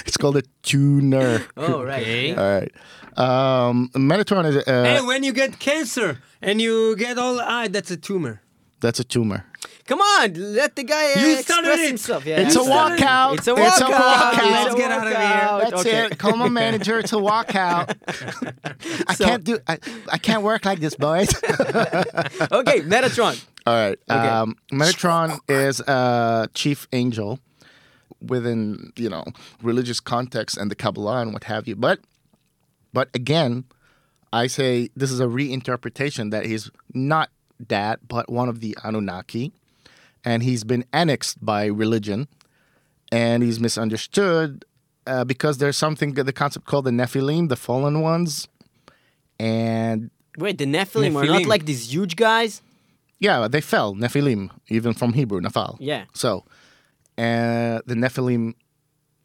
Speaker 1: It's called a tuner.
Speaker 3: Oh, right.
Speaker 2: Okay.
Speaker 1: All right. Um, Metatron is. Uh,
Speaker 2: And when you get cancer and you get all ah, that's a tumor.
Speaker 1: that's a tumor.
Speaker 3: Come on, let the guy uh,
Speaker 2: You
Speaker 3: express
Speaker 2: started it.
Speaker 3: himself. Yeah,
Speaker 1: It's
Speaker 3: you
Speaker 1: a
Speaker 3: started it.
Speaker 1: walkout.
Speaker 3: It's a
Speaker 1: It's a
Speaker 3: walkout.
Speaker 1: walkout.
Speaker 3: It's
Speaker 2: Let's
Speaker 3: a
Speaker 2: get out of here.
Speaker 1: That's
Speaker 3: okay.
Speaker 1: it. Call my manager. It's a walkout. I
Speaker 3: So-
Speaker 1: can't do. I, I can't work like this, boys.
Speaker 3: okay, Metatron.
Speaker 1: All right.
Speaker 3: Okay.
Speaker 1: Um, Metatron is a chief angel within you know religious context and the Kabbalah and what have you. But but again, I say this is a reinterpretation that he's not that, but one of the Anunnaki, and he's been annexed by religion, and he's misunderstood uh, because there's something the concept called the Nephilim, the fallen ones, and
Speaker 3: Wait, the Nephilim, are not like these huge guys?
Speaker 1: Yeah, they fell, Nephilim, even from Hebrew, Nafal.
Speaker 3: Yeah.
Speaker 1: So, uh, the Nephilim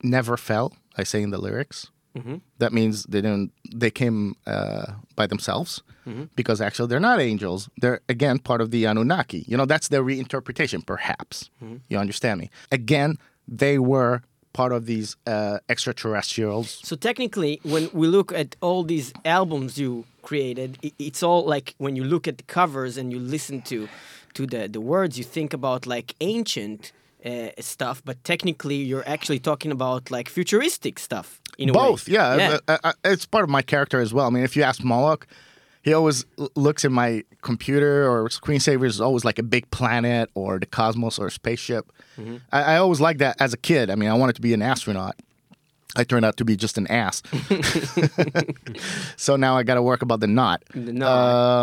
Speaker 1: never fell, I say in the lyrics.
Speaker 3: Mm-hmm.
Speaker 1: That means they didn't. They came uh, by themselves
Speaker 3: Mm-hmm.
Speaker 1: because actually they're not angels. They're again part of the Anunnaki. You know, that's their reinterpretation, perhaps.
Speaker 3: Mm-hmm.
Speaker 1: You understand me? Again, they were part of these uh, extraterrestrials.
Speaker 3: So technically, when we look at all these albums you created, it's all like when you look at the covers and you listen to to the the words, you think about like ancient uh, stuff, but technically you're actually talking about like futuristic stuff in a way.
Speaker 1: Both, yeah.
Speaker 3: yeah.
Speaker 1: Uh, uh, it's part of my character as well. I mean, if you ask Moloch, he always looks at my computer or screensaver is always like a big planet or the cosmos or a spaceship.
Speaker 3: Mm-hmm.
Speaker 1: I, I always liked that as a kid. I mean, I wanted to be an astronaut. I turned out to be just an ass. so now I got to work about the knot.
Speaker 3: Knot.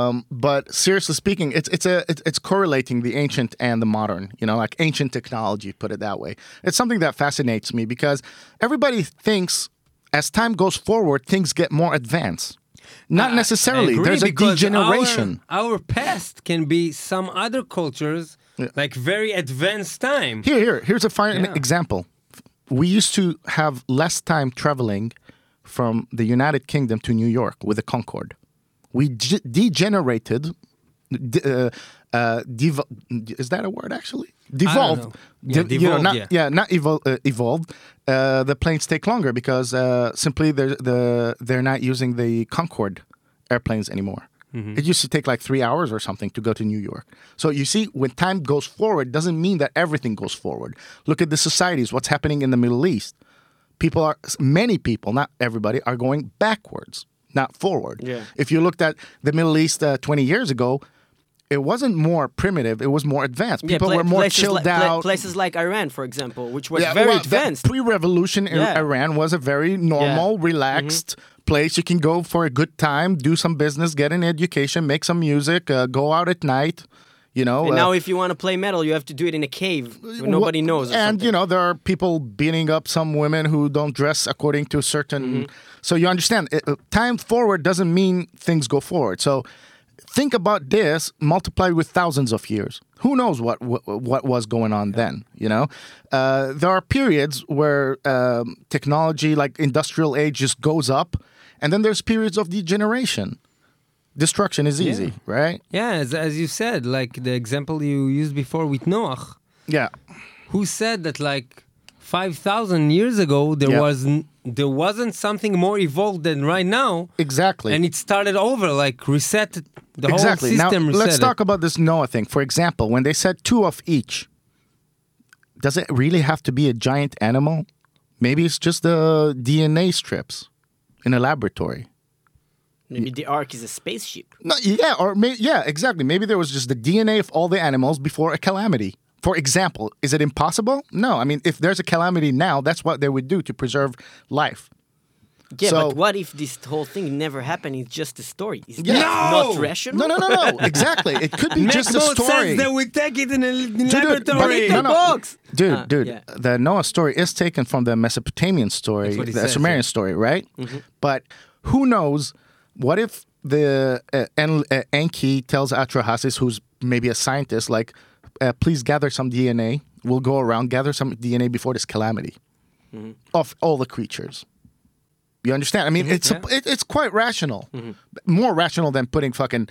Speaker 1: Um, but seriously speaking, it's it's a it's, it's correlating the ancient and the modern. You know, like ancient technology. Put it that way. It's something that fascinates me because everybody thinks as time goes forward, things get more advanced. Not necessarily.
Speaker 2: Agree
Speaker 1: There's a degeneration.
Speaker 2: Our, our past can be some other cultures, like very advanced time.
Speaker 1: Here, here, here's a fine
Speaker 2: Yeah.
Speaker 1: example. We used to have less time traveling from the United Kingdom to New York with the Concorde. We ge- degenerated. De- uh, uh, devo- is that a word actually? Devolved.
Speaker 2: Yeah,
Speaker 1: De- you know,
Speaker 2: devolved,
Speaker 1: not,
Speaker 2: yeah.
Speaker 1: not evol- uh, evolved. Uh, the planes take longer because uh, simply they're the they're not using the Concorde airplanes anymore.
Speaker 2: Mm-hmm.
Speaker 1: It used to take like three hours or something to go to New York. So you see, when time goes forward, doesn't mean that everything goes forward. Look at the societies. What's happening in the Middle East? People are many people, not everybody, are going backwards, not forward.
Speaker 3: Yeah.
Speaker 1: If you looked at the Middle East uh, 20 years ago, it wasn't more primitive. It was more advanced.
Speaker 3: Yeah,
Speaker 1: People
Speaker 3: pla-
Speaker 1: were more chilled
Speaker 3: li- pla-
Speaker 1: out.
Speaker 3: places like Iran, for example, which was
Speaker 1: Yeah,
Speaker 3: very
Speaker 1: well,
Speaker 3: advanced.
Speaker 1: Pre-revolution in
Speaker 3: Yeah.
Speaker 1: Iran was a very normal, relaxed place. You can go for a good time, do some business, get an education, make some music, uh, go out at night. You know.
Speaker 3: and
Speaker 1: uh,
Speaker 3: now, if you want to play metal, you have to do it in a cave where nobody
Speaker 1: Wha-
Speaker 3: knows.
Speaker 1: And
Speaker 3: something.
Speaker 1: you know there are people beating up some women who don't dress according to certain.
Speaker 3: Mm-hmm.
Speaker 1: So you understand, it, uh, time forward doesn't mean things go forward. So think about this multiplied with thousands of years. Who knows what what, what was going on then? You know, uh, there are periods where um, technology, like industrial age, just goes up, and then there's periods of degeneration. Destruction is easy, right?
Speaker 2: Yeah, as, as you said, like the example you used before with Noach,
Speaker 1: Yeah.
Speaker 2: who said that like 5,000 years ago there
Speaker 1: Yeah.
Speaker 2: was there wasn't something more evolved than right now,
Speaker 1: Exactly.
Speaker 2: and it started over, like reset the
Speaker 1: exactly.
Speaker 2: whole system.
Speaker 1: now let's
Speaker 2: reset
Speaker 1: talk about this Noah thing. For example, when they said two of each, does it really have to be a giant animal? Maybe it's just the DNA strips in a laboratory.
Speaker 3: Maybe the Ark is a spaceship.
Speaker 1: No, yeah, or may, yeah, exactly. Maybe there was just the DNA of all the animals before a calamity. For example, is it impossible? No. I mean, if there's a calamity now, that's what they would do to preserve life.
Speaker 3: Yeah,
Speaker 1: So-
Speaker 3: but what if this whole thing never happened? It's just a story. Is
Speaker 1: Yeah.
Speaker 3: that
Speaker 2: No!
Speaker 3: not rational?
Speaker 1: No, no, no, no. exactly. It could be just a
Speaker 2: more
Speaker 1: story.
Speaker 2: sense that we take it in a
Speaker 1: Dude,
Speaker 2: laboratory.
Speaker 1: but- no, no.
Speaker 3: box.
Speaker 1: Dude,
Speaker 3: Ah,
Speaker 1: dude,
Speaker 3: yeah.
Speaker 1: the Noah story is taken from the Mesopotamian story,
Speaker 2: That's what he
Speaker 1: the
Speaker 2: says,
Speaker 1: Sumerian
Speaker 2: yeah.
Speaker 1: story, right?
Speaker 3: Mm-hmm.
Speaker 1: But who knows? What if the uh, En- uh, Enki tells Atrahasis, who's maybe a scientist, like, uh, please gather some DNA. We'll go around, gather some DNA before this calamity
Speaker 3: Mm-hmm.
Speaker 1: of all the creatures. You understand? I mean, it's a, it, it's quite rational,
Speaker 3: Mm-hmm.
Speaker 1: more rational than putting fucking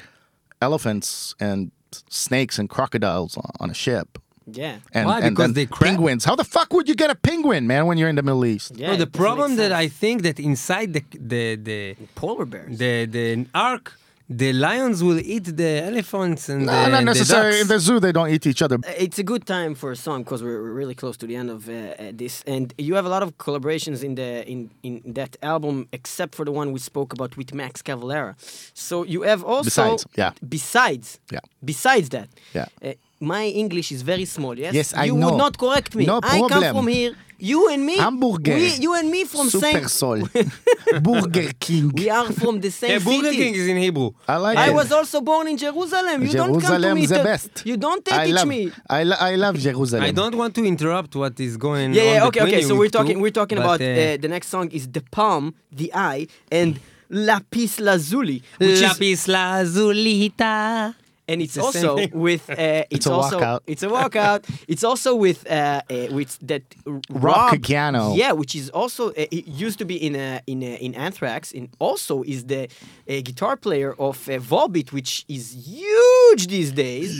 Speaker 1: elephants and snakes and crocodiles on, on a ship.
Speaker 3: Yeah.
Speaker 1: And,
Speaker 2: Why?
Speaker 1: and
Speaker 2: Because
Speaker 1: then
Speaker 2: they crab?
Speaker 1: penguins. How the fuck would you get a penguin, man, when you're in the Middle East?
Speaker 3: Yeah.
Speaker 2: no, the problem that. I think that inside the the the
Speaker 3: polar bears.
Speaker 2: the, the ark, the lions will eat the elephants and
Speaker 1: No,
Speaker 2: the,
Speaker 1: not
Speaker 2: and the
Speaker 1: necessarily. In the zoo, they don't eat each other.
Speaker 3: It's a good time for a song because we're we're really close to the end of uh, uh, this, and you have a lot of collaborations in the in, in that album, except for the one we spoke about with Max Cavalera. So you have also
Speaker 1: Besides, yeah.
Speaker 3: besides
Speaker 1: Yeah.
Speaker 3: besides that
Speaker 1: Yeah.
Speaker 3: Uh, my English is very small. Yes,
Speaker 1: Yes, I
Speaker 3: you
Speaker 1: know.
Speaker 3: would not correct me.
Speaker 1: No problem.
Speaker 3: I come from here. You and me,
Speaker 1: Hamburger.
Speaker 3: we, you and me from
Speaker 1: Super
Speaker 3: same.
Speaker 1: Sol. Burger King.
Speaker 3: We are from the same
Speaker 2: Yeah, Burger
Speaker 3: city.
Speaker 2: King is in Hebrew.
Speaker 1: I like
Speaker 3: I
Speaker 1: it.
Speaker 3: was also born in Jerusalem. You don't come to
Speaker 1: Jerusalem
Speaker 3: me.
Speaker 1: the best.
Speaker 3: You don't
Speaker 1: I
Speaker 3: teach
Speaker 1: love,
Speaker 3: me.
Speaker 1: I, lo- I love Jerusalem.
Speaker 2: I don't want to interrupt what is going
Speaker 3: Yeah,
Speaker 2: on.
Speaker 3: yeah, okay, okay. So we're
Speaker 2: two,
Speaker 3: talking, we're talking about
Speaker 2: uh,
Speaker 3: uh, the next song is the palm, the eye, and lapis lazuli, which is,
Speaker 2: Lapis lazulita.
Speaker 3: And it's
Speaker 2: the same
Speaker 3: also with uh, it's,
Speaker 1: a
Speaker 3: also
Speaker 1: walkout.
Speaker 3: it's a walkout. it's also with uh, uh, with that r-
Speaker 1: Rock
Speaker 3: Rob-
Speaker 1: piano.
Speaker 3: Yeah, which is also uh, it used to be in uh, in uh, in Anthrax, and also is the uh, guitar player of uh, Volbeat, which is huge these days.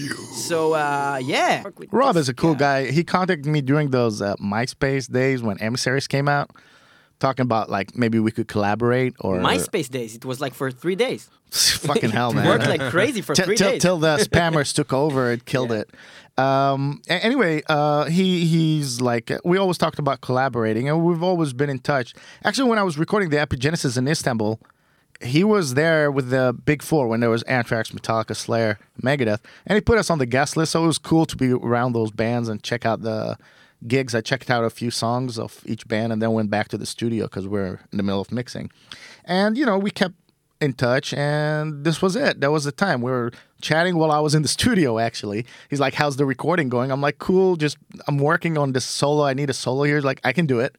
Speaker 3: So uh, yeah,
Speaker 1: Rob is a cool
Speaker 3: Yeah.
Speaker 1: guy. He contacted me during those uh, MySpace days when Emissaries came out, talking about like maybe we could collaborate or
Speaker 3: MySpace days. It was like for three days.
Speaker 1: fucking hell, man.
Speaker 3: worked like crazy for
Speaker 1: till,
Speaker 3: three days.
Speaker 1: till the spammers took over it killed
Speaker 3: Yeah.
Speaker 1: it um anyway uh he he's like we always talked about collaborating and we've always been in touch actually when i was recording the epigenesis in istanbul he was there with the big four when there was anthrax metallica slayer megadeth and he put us on the guest list so it was cool to be around those bands and check out the gigs i checked out a few songs of each band and then went back to the studio because we're in the middle of mixing. And you know we kept in touch and this was it. That was the time. We were chatting while i was in the studio actually. He's like how's the recording going? I'm like cool just i'm working on this solo. I need a solo here. He's like i can do it.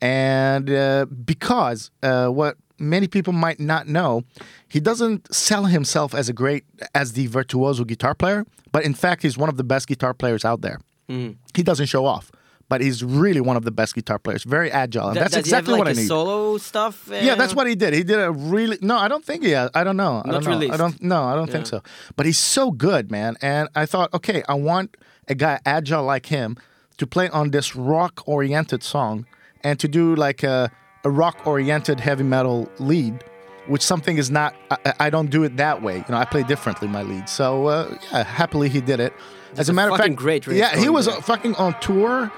Speaker 1: And uh, because uh, what many people might not know he doesn't sell himself as a great as the virtuoso guitar player but in fact he's one of the best guitar players out there he doesn't show off but he's really one of the best guitar players very agile and
Speaker 3: Th-
Speaker 1: that's
Speaker 3: he have,
Speaker 1: exactly
Speaker 3: like,
Speaker 1: what I need
Speaker 3: Solo stuff. Uh,
Speaker 1: yeah, that's what he did. He did a really no. I don't think he. Has, I don't know. I
Speaker 3: Not
Speaker 1: don't know.
Speaker 3: released.
Speaker 1: I don't. No, I don't think so. But he's so good, man. And I thought, okay, I want a guy agile like him to play on this rock-oriented song and to do like a, a rock-oriented heavy metal lead, which something is not. I, I- I don't do it that way. You know, I play differently my lead. So uh, yeah, happily he did it. As a
Speaker 3: a
Speaker 1: matter of fact,
Speaker 3: great
Speaker 1: yeah, he was
Speaker 3: there.
Speaker 1: uh, fucking on tour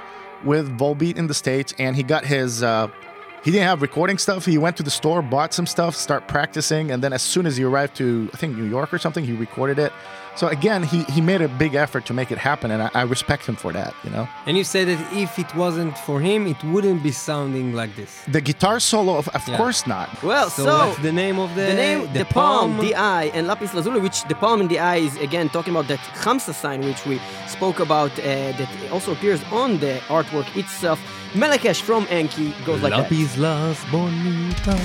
Speaker 1: with Volbeat in the states, and he got his. Uh, he didn't have recording stuff. He went to the store, bought some stuff, start practicing, and then as soon as he arrived to I think New York or something, he recorded it. So again, he he made a big effort to make it happen, and I, I respect him for that. You know,
Speaker 2: And you said that if it wasn't for him, it wouldn't be sounding like this.
Speaker 1: the guitar solo, of, of
Speaker 2: Yeah.
Speaker 1: course not.
Speaker 3: Well,
Speaker 2: So,
Speaker 3: so,
Speaker 2: what's the name of the
Speaker 3: the name, the, palm, the eye, and lapis lazuli, which the palm and the eye is again talking about that Khamsa sign, which we spoke about, uh, that also appears on the artwork itself. Melechesh from Enki goes like that.
Speaker 2: Lapis las bonita.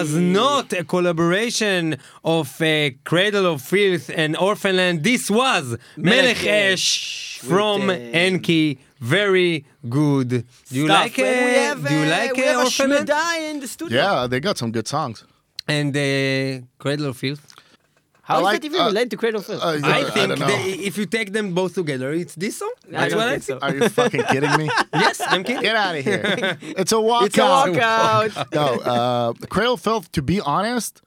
Speaker 2: Was not a collaboration of uh, Cradle of Filth and Orphanland. This was Melech
Speaker 3: Melech
Speaker 2: Esh from Enki. Very good. Do you
Speaker 3: Stuff.
Speaker 2: like
Speaker 3: it?
Speaker 2: uh, Do you like
Speaker 3: we
Speaker 2: uh,
Speaker 3: a
Speaker 2: Orphanland?
Speaker 3: In the studio.
Speaker 1: Yeah, they got some good songs.
Speaker 2: And uh, Cradle of Filth?
Speaker 3: How
Speaker 1: I
Speaker 3: is
Speaker 1: like-
Speaker 3: that even
Speaker 1: uh,
Speaker 3: related to Cradle of Filth?
Speaker 1: Uh,
Speaker 2: I think
Speaker 1: don't
Speaker 2: they, if you take them both together, it's this song. That's
Speaker 3: don't
Speaker 2: what I
Speaker 3: think so.
Speaker 1: Are you fucking kidding me?
Speaker 2: Yes, I'm kidding.
Speaker 1: Get out of here. It's a walkout.
Speaker 3: It's a walkout.
Speaker 1: no, uh, Cradle of Filth, to be honest,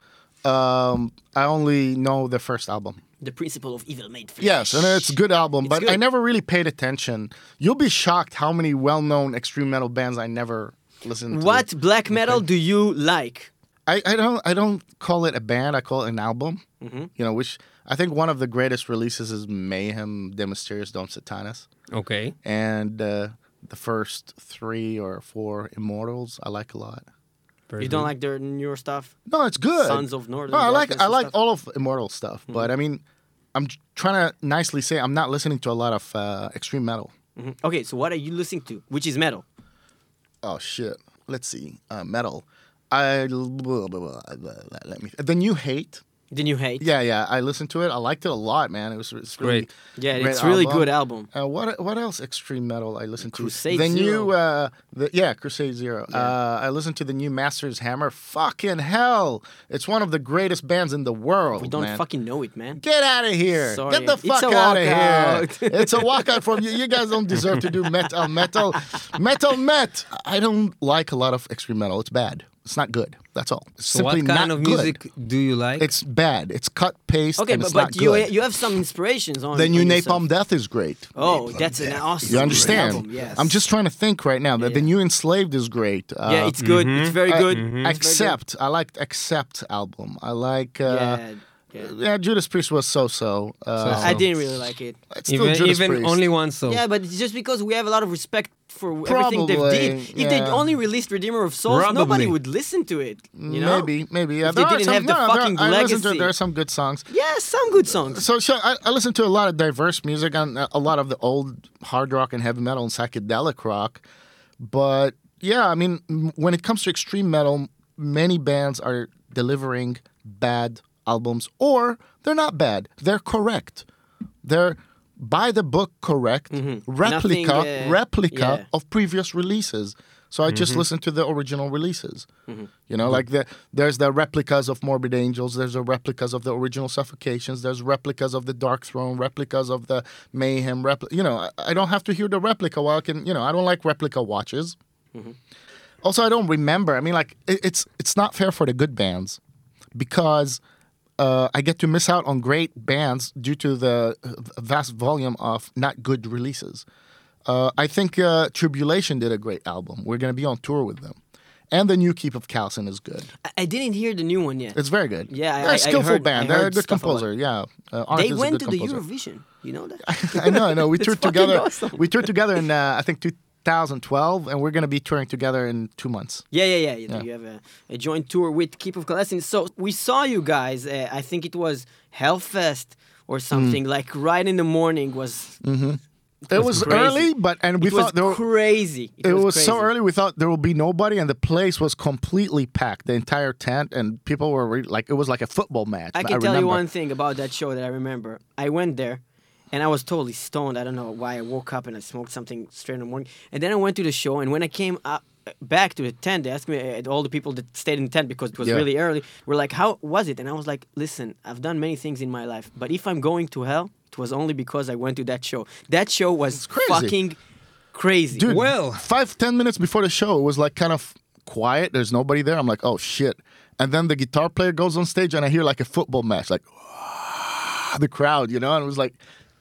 Speaker 1: um, I only know the first album.
Speaker 3: the principle of evil made flesh.
Speaker 1: Yes, and it's a good album,
Speaker 3: It's
Speaker 1: but I never really paid attention. You'll be shocked how many well-known extreme metal bands I never listened to.
Speaker 3: What black metal do you like?
Speaker 1: I, I don't I don't call it a band. I call it an album.
Speaker 3: Mm-hmm.
Speaker 1: You know, which I think one of the greatest releases is Mayhem De Mysteriis Dom Sathanas,
Speaker 2: Okay.
Speaker 1: and uh, the first three or four Immortals I like a lot.
Speaker 2: Very
Speaker 3: You don't
Speaker 2: good.
Speaker 3: like their newer stuff?
Speaker 1: No, it's good.
Speaker 3: Sons of Northern
Speaker 1: No, I like I like
Speaker 3: stuff? Mm-hmm.
Speaker 1: all of Immortal stuff, but I mean, I'm trying to nicely say I'm not listening to a lot of uh, extreme metal.
Speaker 3: Mhm. Okay, so what are you listening to? Which is metal?
Speaker 1: Oh shit. Let's see. Uh, metal. I blah, blah, blah, let me. The new hate.
Speaker 3: The new hate.
Speaker 1: Yeah, yeah. I listened to it. I liked it a lot, man. It was it's really
Speaker 2: Great.
Speaker 3: Yeah,
Speaker 1: great
Speaker 3: it's really good album.
Speaker 1: Uh, what what else extreme metal I listened to?
Speaker 3: Crusade
Speaker 1: the
Speaker 3: Zero.
Speaker 1: new uh the yeah, Crusade Zero. Uh I listened to the new Masters Hammer. Fucking hell. It's one of the greatest bands in the world.
Speaker 3: We don't
Speaker 1: man.
Speaker 3: fucking know it, man.
Speaker 1: Get out of here.
Speaker 3: Sorry.
Speaker 1: Get the fuck
Speaker 3: a
Speaker 1: out of here.
Speaker 3: walkout.
Speaker 1: it's a walkout from you. You guys don't deserve to do metal, metal, metal, met. I don't like a lot of extreme metal. It's bad. It's not good. That's all. It's
Speaker 2: So
Speaker 1: simply
Speaker 2: what kind
Speaker 1: not
Speaker 2: of
Speaker 1: good.
Speaker 2: music do you like?
Speaker 1: It's bad. It's cut paste.
Speaker 3: Okay,
Speaker 1: and
Speaker 3: but,
Speaker 1: it's
Speaker 3: but
Speaker 1: not
Speaker 3: you
Speaker 1: good.
Speaker 3: you have some inspirations on
Speaker 1: the new
Speaker 3: on
Speaker 1: Napalm
Speaker 3: yourself.
Speaker 1: Death is great.
Speaker 3: Oh, that's an awesome.
Speaker 1: You understand?
Speaker 3: Album, yes.
Speaker 1: I'm just trying to think right now that the new Enslaved is great. Uh,
Speaker 3: Yeah, it's good. It's very
Speaker 1: I-
Speaker 3: good.
Speaker 2: Mm-hmm.
Speaker 3: It's very good.
Speaker 1: Accept. I liked Accept album. I like. Uh,
Speaker 3: Yeah, yeah.
Speaker 1: yeah. Judas Priest was so-so. Uh,
Speaker 3: I didn't really like it.
Speaker 1: It's still
Speaker 2: even
Speaker 1: Judas
Speaker 2: even
Speaker 1: Priest.
Speaker 2: only one song.
Speaker 3: Yeah, but it's just because we have a lot of respect for everything they've
Speaker 1: Probably,
Speaker 3: did. If they only released Redeemer of Souls,
Speaker 2: Probably.
Speaker 3: nobody would listen to it. You know?
Speaker 1: Maybe, maybe. Yeah,
Speaker 3: If they
Speaker 1: there are
Speaker 3: didn't
Speaker 1: some,
Speaker 3: have the
Speaker 1: no, there-
Speaker 3: fucking
Speaker 1: I listened to
Speaker 3: legacy.
Speaker 1: there are some good songs.
Speaker 3: Yeah, some good songs.
Speaker 1: So, so I, I listen to a lot of diverse music and a lot of the old hard rock and heavy metal and psychedelic rock. But yeah, I mean, when it comes to extreme metal, many bands are delivering bad albums, or they're not bad. They're correct. They're by the book correct replica
Speaker 3: Mm-hmm. Nothing, uh,
Speaker 1: replica
Speaker 3: yeah. Mm-hmm.
Speaker 1: of previous releases. So I just listen to the original releases. You know, like the there's the replicas of Morbid Angels, there's the replicas of the original Suffocations, there's replicas of the Dark Throne, replicas of the Mayhem. Repli- you know, I, I don't have to hear the replica. While I can, you know, I don't like replica watches. Also, I don't remember. I mean, like it, it's it's not fair for the good bands because uh, I get to miss out on great bands due to the uh, vast volume of not good releases. Uh, I think uh, Tribulation did a great album. We're going to be on tour with them. And the new Keep of Kalessin is good.
Speaker 3: I, I didn't hear the new one yet.
Speaker 1: It's very good.
Speaker 3: Yeah, I-
Speaker 1: They're
Speaker 3: I-
Speaker 1: a skillful
Speaker 3: heard-
Speaker 1: band. They're a good composer. Yeah, uh,
Speaker 3: they went to the. Eurovision. You know that?
Speaker 1: I know, I know. We toured together.
Speaker 3: awesome.
Speaker 1: We toured together in uh, I think 2012, and we're going to be touring together in two months.
Speaker 3: Yeah, yeah, yeah. You, you have a, a joint tour with Keep of Kalessin. So we saw you guys. Uh, I think it was Hellfest or
Speaker 1: Mm.
Speaker 3: something. Like right in the morning was.
Speaker 1: It was
Speaker 3: crazy.
Speaker 1: early, but and we
Speaker 3: it was
Speaker 1: thought there were,
Speaker 3: crazy.
Speaker 1: It, was, so
Speaker 3: crazy.
Speaker 1: early. We thought there would be nobody, and the place was completely packed. The entire tent, and people were re- like, it was like a football match.
Speaker 3: I can tell
Speaker 1: remember.
Speaker 3: you one thing about that show that I remember. I went there, and I was totally stoned. I don't know why. I woke up and I smoked something straight in the morning, and then I went to the show. And when I came up, back to the tent, they asked me uh, all the people that stayed in the tent because it was
Speaker 1: Yeah.
Speaker 3: really early. Were like, "How was it?" And I was like, "Listen, I've done many things in my life, but if I'm going to hell, it was only because I went to that show. That show was
Speaker 1: crazy.
Speaker 3: fucking crazy."
Speaker 1: Dude,
Speaker 2: Well-
Speaker 1: five ten minutes before the show, it was like kind of quiet. There's nobody there. I'm like, oh shit. And then the guitar player goes on stage, and I hear like a football match, like the crowd, you know, and it was like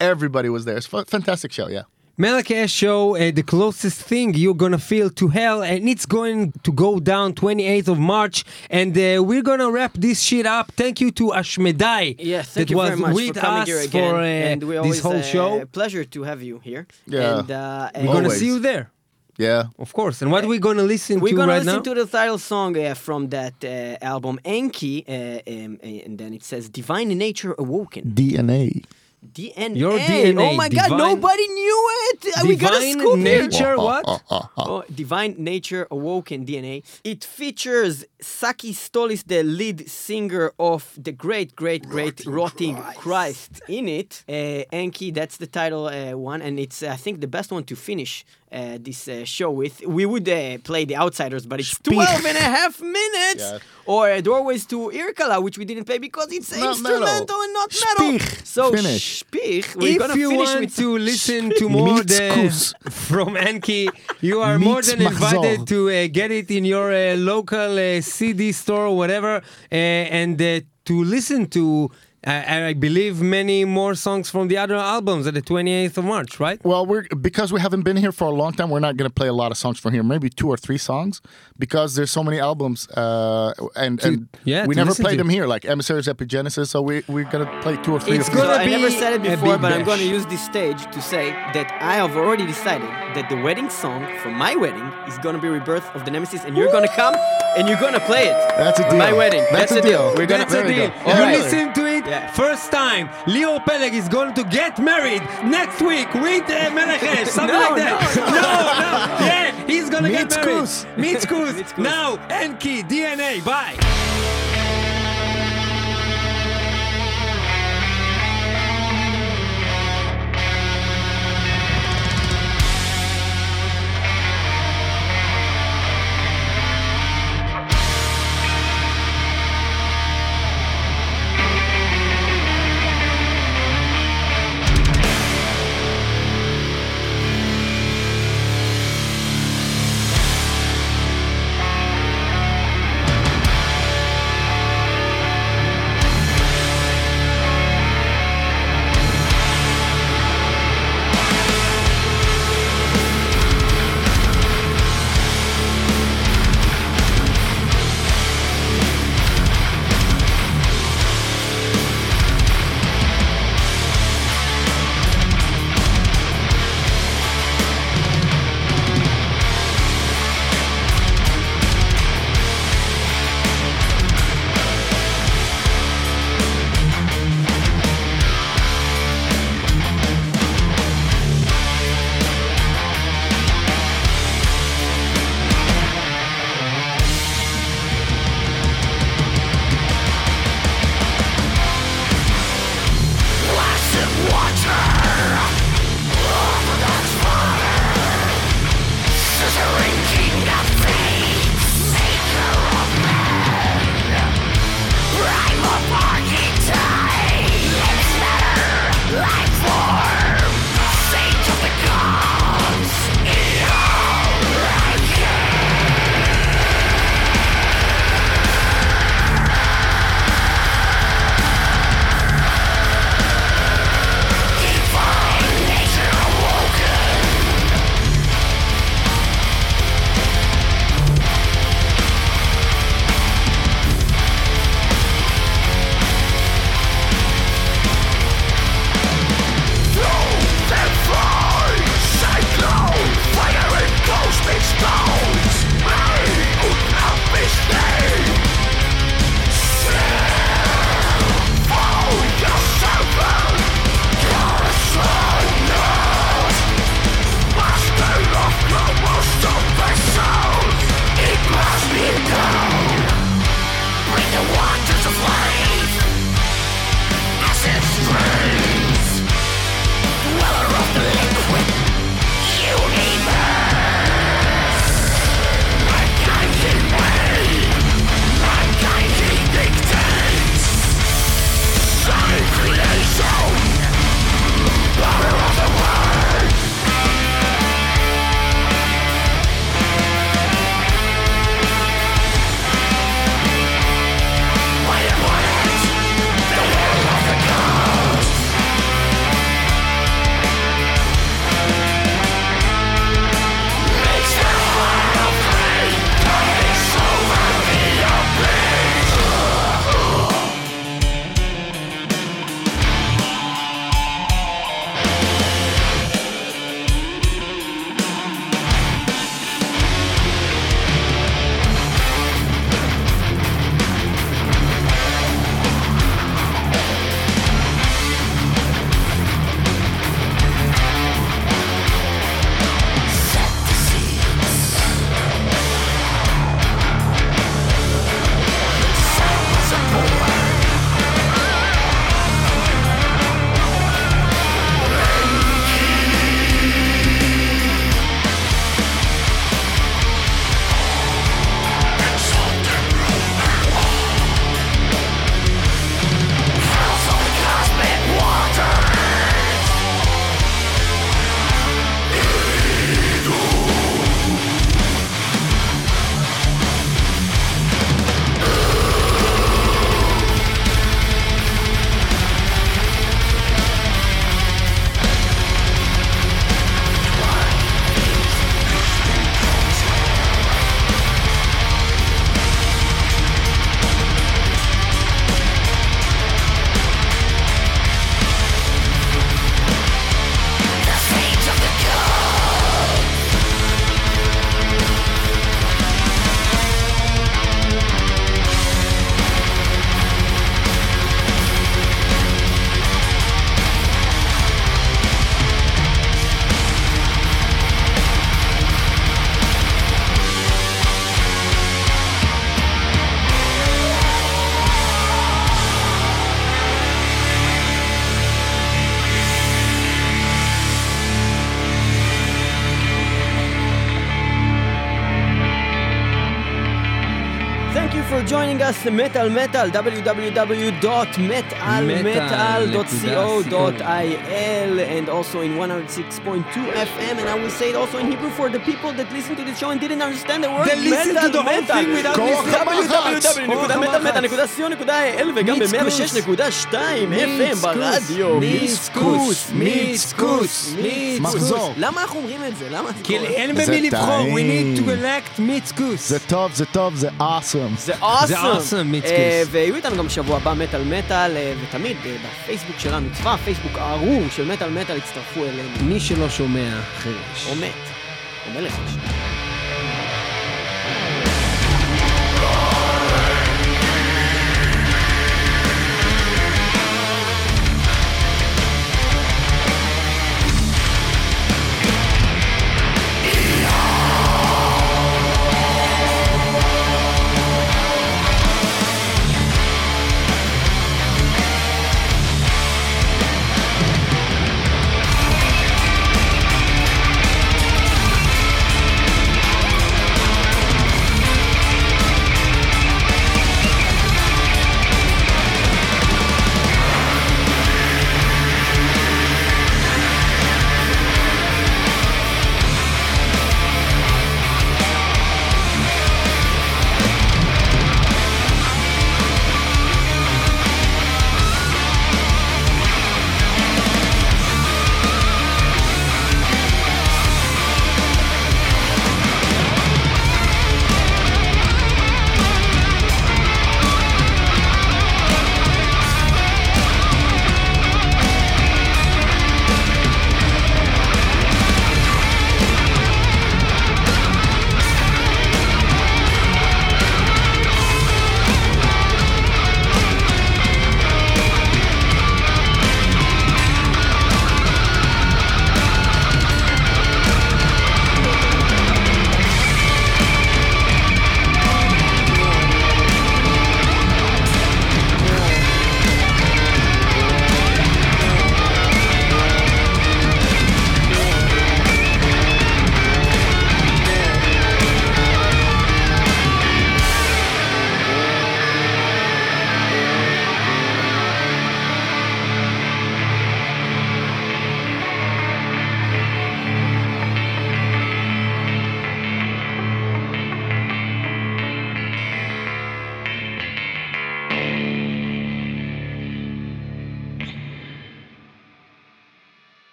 Speaker 1: everybody was there. It's a fantastic show, yeah.
Speaker 2: Malachi show, uh, the closest thing you're gonna feel to hell, and it's going to go down 28th of March, and uh, we're gonna wrap this shit up. Thank you to Ashmedai
Speaker 3: Yeah, thank
Speaker 2: that
Speaker 3: you
Speaker 2: was
Speaker 3: very much
Speaker 2: with
Speaker 3: for coming
Speaker 2: us
Speaker 3: here again.
Speaker 2: for uh,
Speaker 3: and we
Speaker 2: this
Speaker 3: always,
Speaker 2: whole
Speaker 3: uh,
Speaker 2: show.
Speaker 3: Pleasure to have you here.
Speaker 1: Yeah.
Speaker 3: And, uh,
Speaker 2: We're gonna
Speaker 1: Always.
Speaker 2: see you there,
Speaker 1: Yeah.
Speaker 2: of course. And what are we gonna listen to.
Speaker 3: We're
Speaker 2: to
Speaker 3: gonna
Speaker 2: right
Speaker 3: listen
Speaker 2: now?
Speaker 3: to the title song uh, from that uh, album Enki, uh, um, and then it says "Divine Nature Awoken."
Speaker 1: DNA.
Speaker 3: DNA.
Speaker 2: Your DNA,
Speaker 3: Oh my God! Nobody knew it. Uh, we got a
Speaker 2: Divine
Speaker 3: scoop here.
Speaker 2: nature, what?
Speaker 3: Oh, Divine Nature Awoken DNA. It features Sakis Tolis, the lead singer of the great, great, great Rotting Christ in it. Uh, Enki, that's the title uh, one, and it's, I think, the best one to finish uh, this uh, show with. We would uh, play The Outsiders, but it's 12 and a half minutes.
Speaker 1: Yeah.
Speaker 3: Or uh, Doorways to Irkala, which we didn't play because it's
Speaker 1: Not
Speaker 3: instrumental
Speaker 1: metal.
Speaker 3: and not metal.
Speaker 1: Spich.
Speaker 3: So,
Speaker 1: Finish.
Speaker 3: Spich, we're gonna
Speaker 2: if you
Speaker 3: finish
Speaker 2: want
Speaker 3: with
Speaker 2: to listen to more the, from Enki, you are more than invited to uh, get it in your uh, local uh, CD store or whatever, uh, and uh, to listen to. Uh, I believe many more songs from the other albums at the 28th of March, right?
Speaker 1: Well, we're because we haven't been here for a long time. We're not going to play a lot of songs from here. Maybe two or three songs because there's so many albums, uh, and and
Speaker 2: yeah,
Speaker 1: we never played
Speaker 2: to.
Speaker 1: them here, like Emissaries, Epigenesis. So we we're going to play two or three.
Speaker 2: It's gonna
Speaker 3: I
Speaker 2: be
Speaker 3: never said it before,
Speaker 2: big
Speaker 3: but I'm going to use this stage to say that I have already decided that the wedding song for my wedding is going to be Rebirth of the Nemesis, and you're going to come and you're going to play it.
Speaker 1: That's a deal.
Speaker 3: My wedding.
Speaker 1: That's
Speaker 3: That's,
Speaker 1: a
Speaker 3: a deal.
Speaker 1: deal.
Speaker 3: We're gonna.
Speaker 2: That's a deal.
Speaker 1: go.
Speaker 2: You
Speaker 3: All right.
Speaker 2: listen to it
Speaker 3: Yeah.
Speaker 2: first time. Leo Peleg is going to get married next week with uh, Merechesh, something
Speaker 3: No,
Speaker 2: like that. No, no, yeah, he's gonna get married.
Speaker 1: Mitzkus.
Speaker 2: Mitzkus.
Speaker 3: Mitzkus.
Speaker 2: Now, Enki, DNA, bye.
Speaker 3: Us, Metal Metal, www.metalmetal.co.il, and also in 106.2 FM. And I will say it also in Hebrew for the people that listen to the show and didn't understand the word
Speaker 2: They listen
Speaker 3: metal
Speaker 2: to the whole
Speaker 3: metal.
Speaker 2: thing without
Speaker 3: www.מטאלמטאל.co.il וגם ב-106.2 FM ברדיו.
Speaker 2: מיצקוס, מיצקוס.
Speaker 1: מחזור.
Speaker 3: למה אנחנו אומרים את זה? למה
Speaker 2: כי? אין במי לבחור, we need to elect מיצקוס.
Speaker 1: זה טוב, זה טוב, זה awesome.
Speaker 2: זה awesome, מיצקוס.
Speaker 3: ויהיו איתנו גם בשבוע הבא מטאל מטאל, אה, ותמיד אה, בפייסבוק שלנו, צבא הפייסבוק הארור של מטאל מטאל, הצטרפו אלינו.
Speaker 2: מי שלא שומע, חירש.
Speaker 3: או מת. או מלך. יש.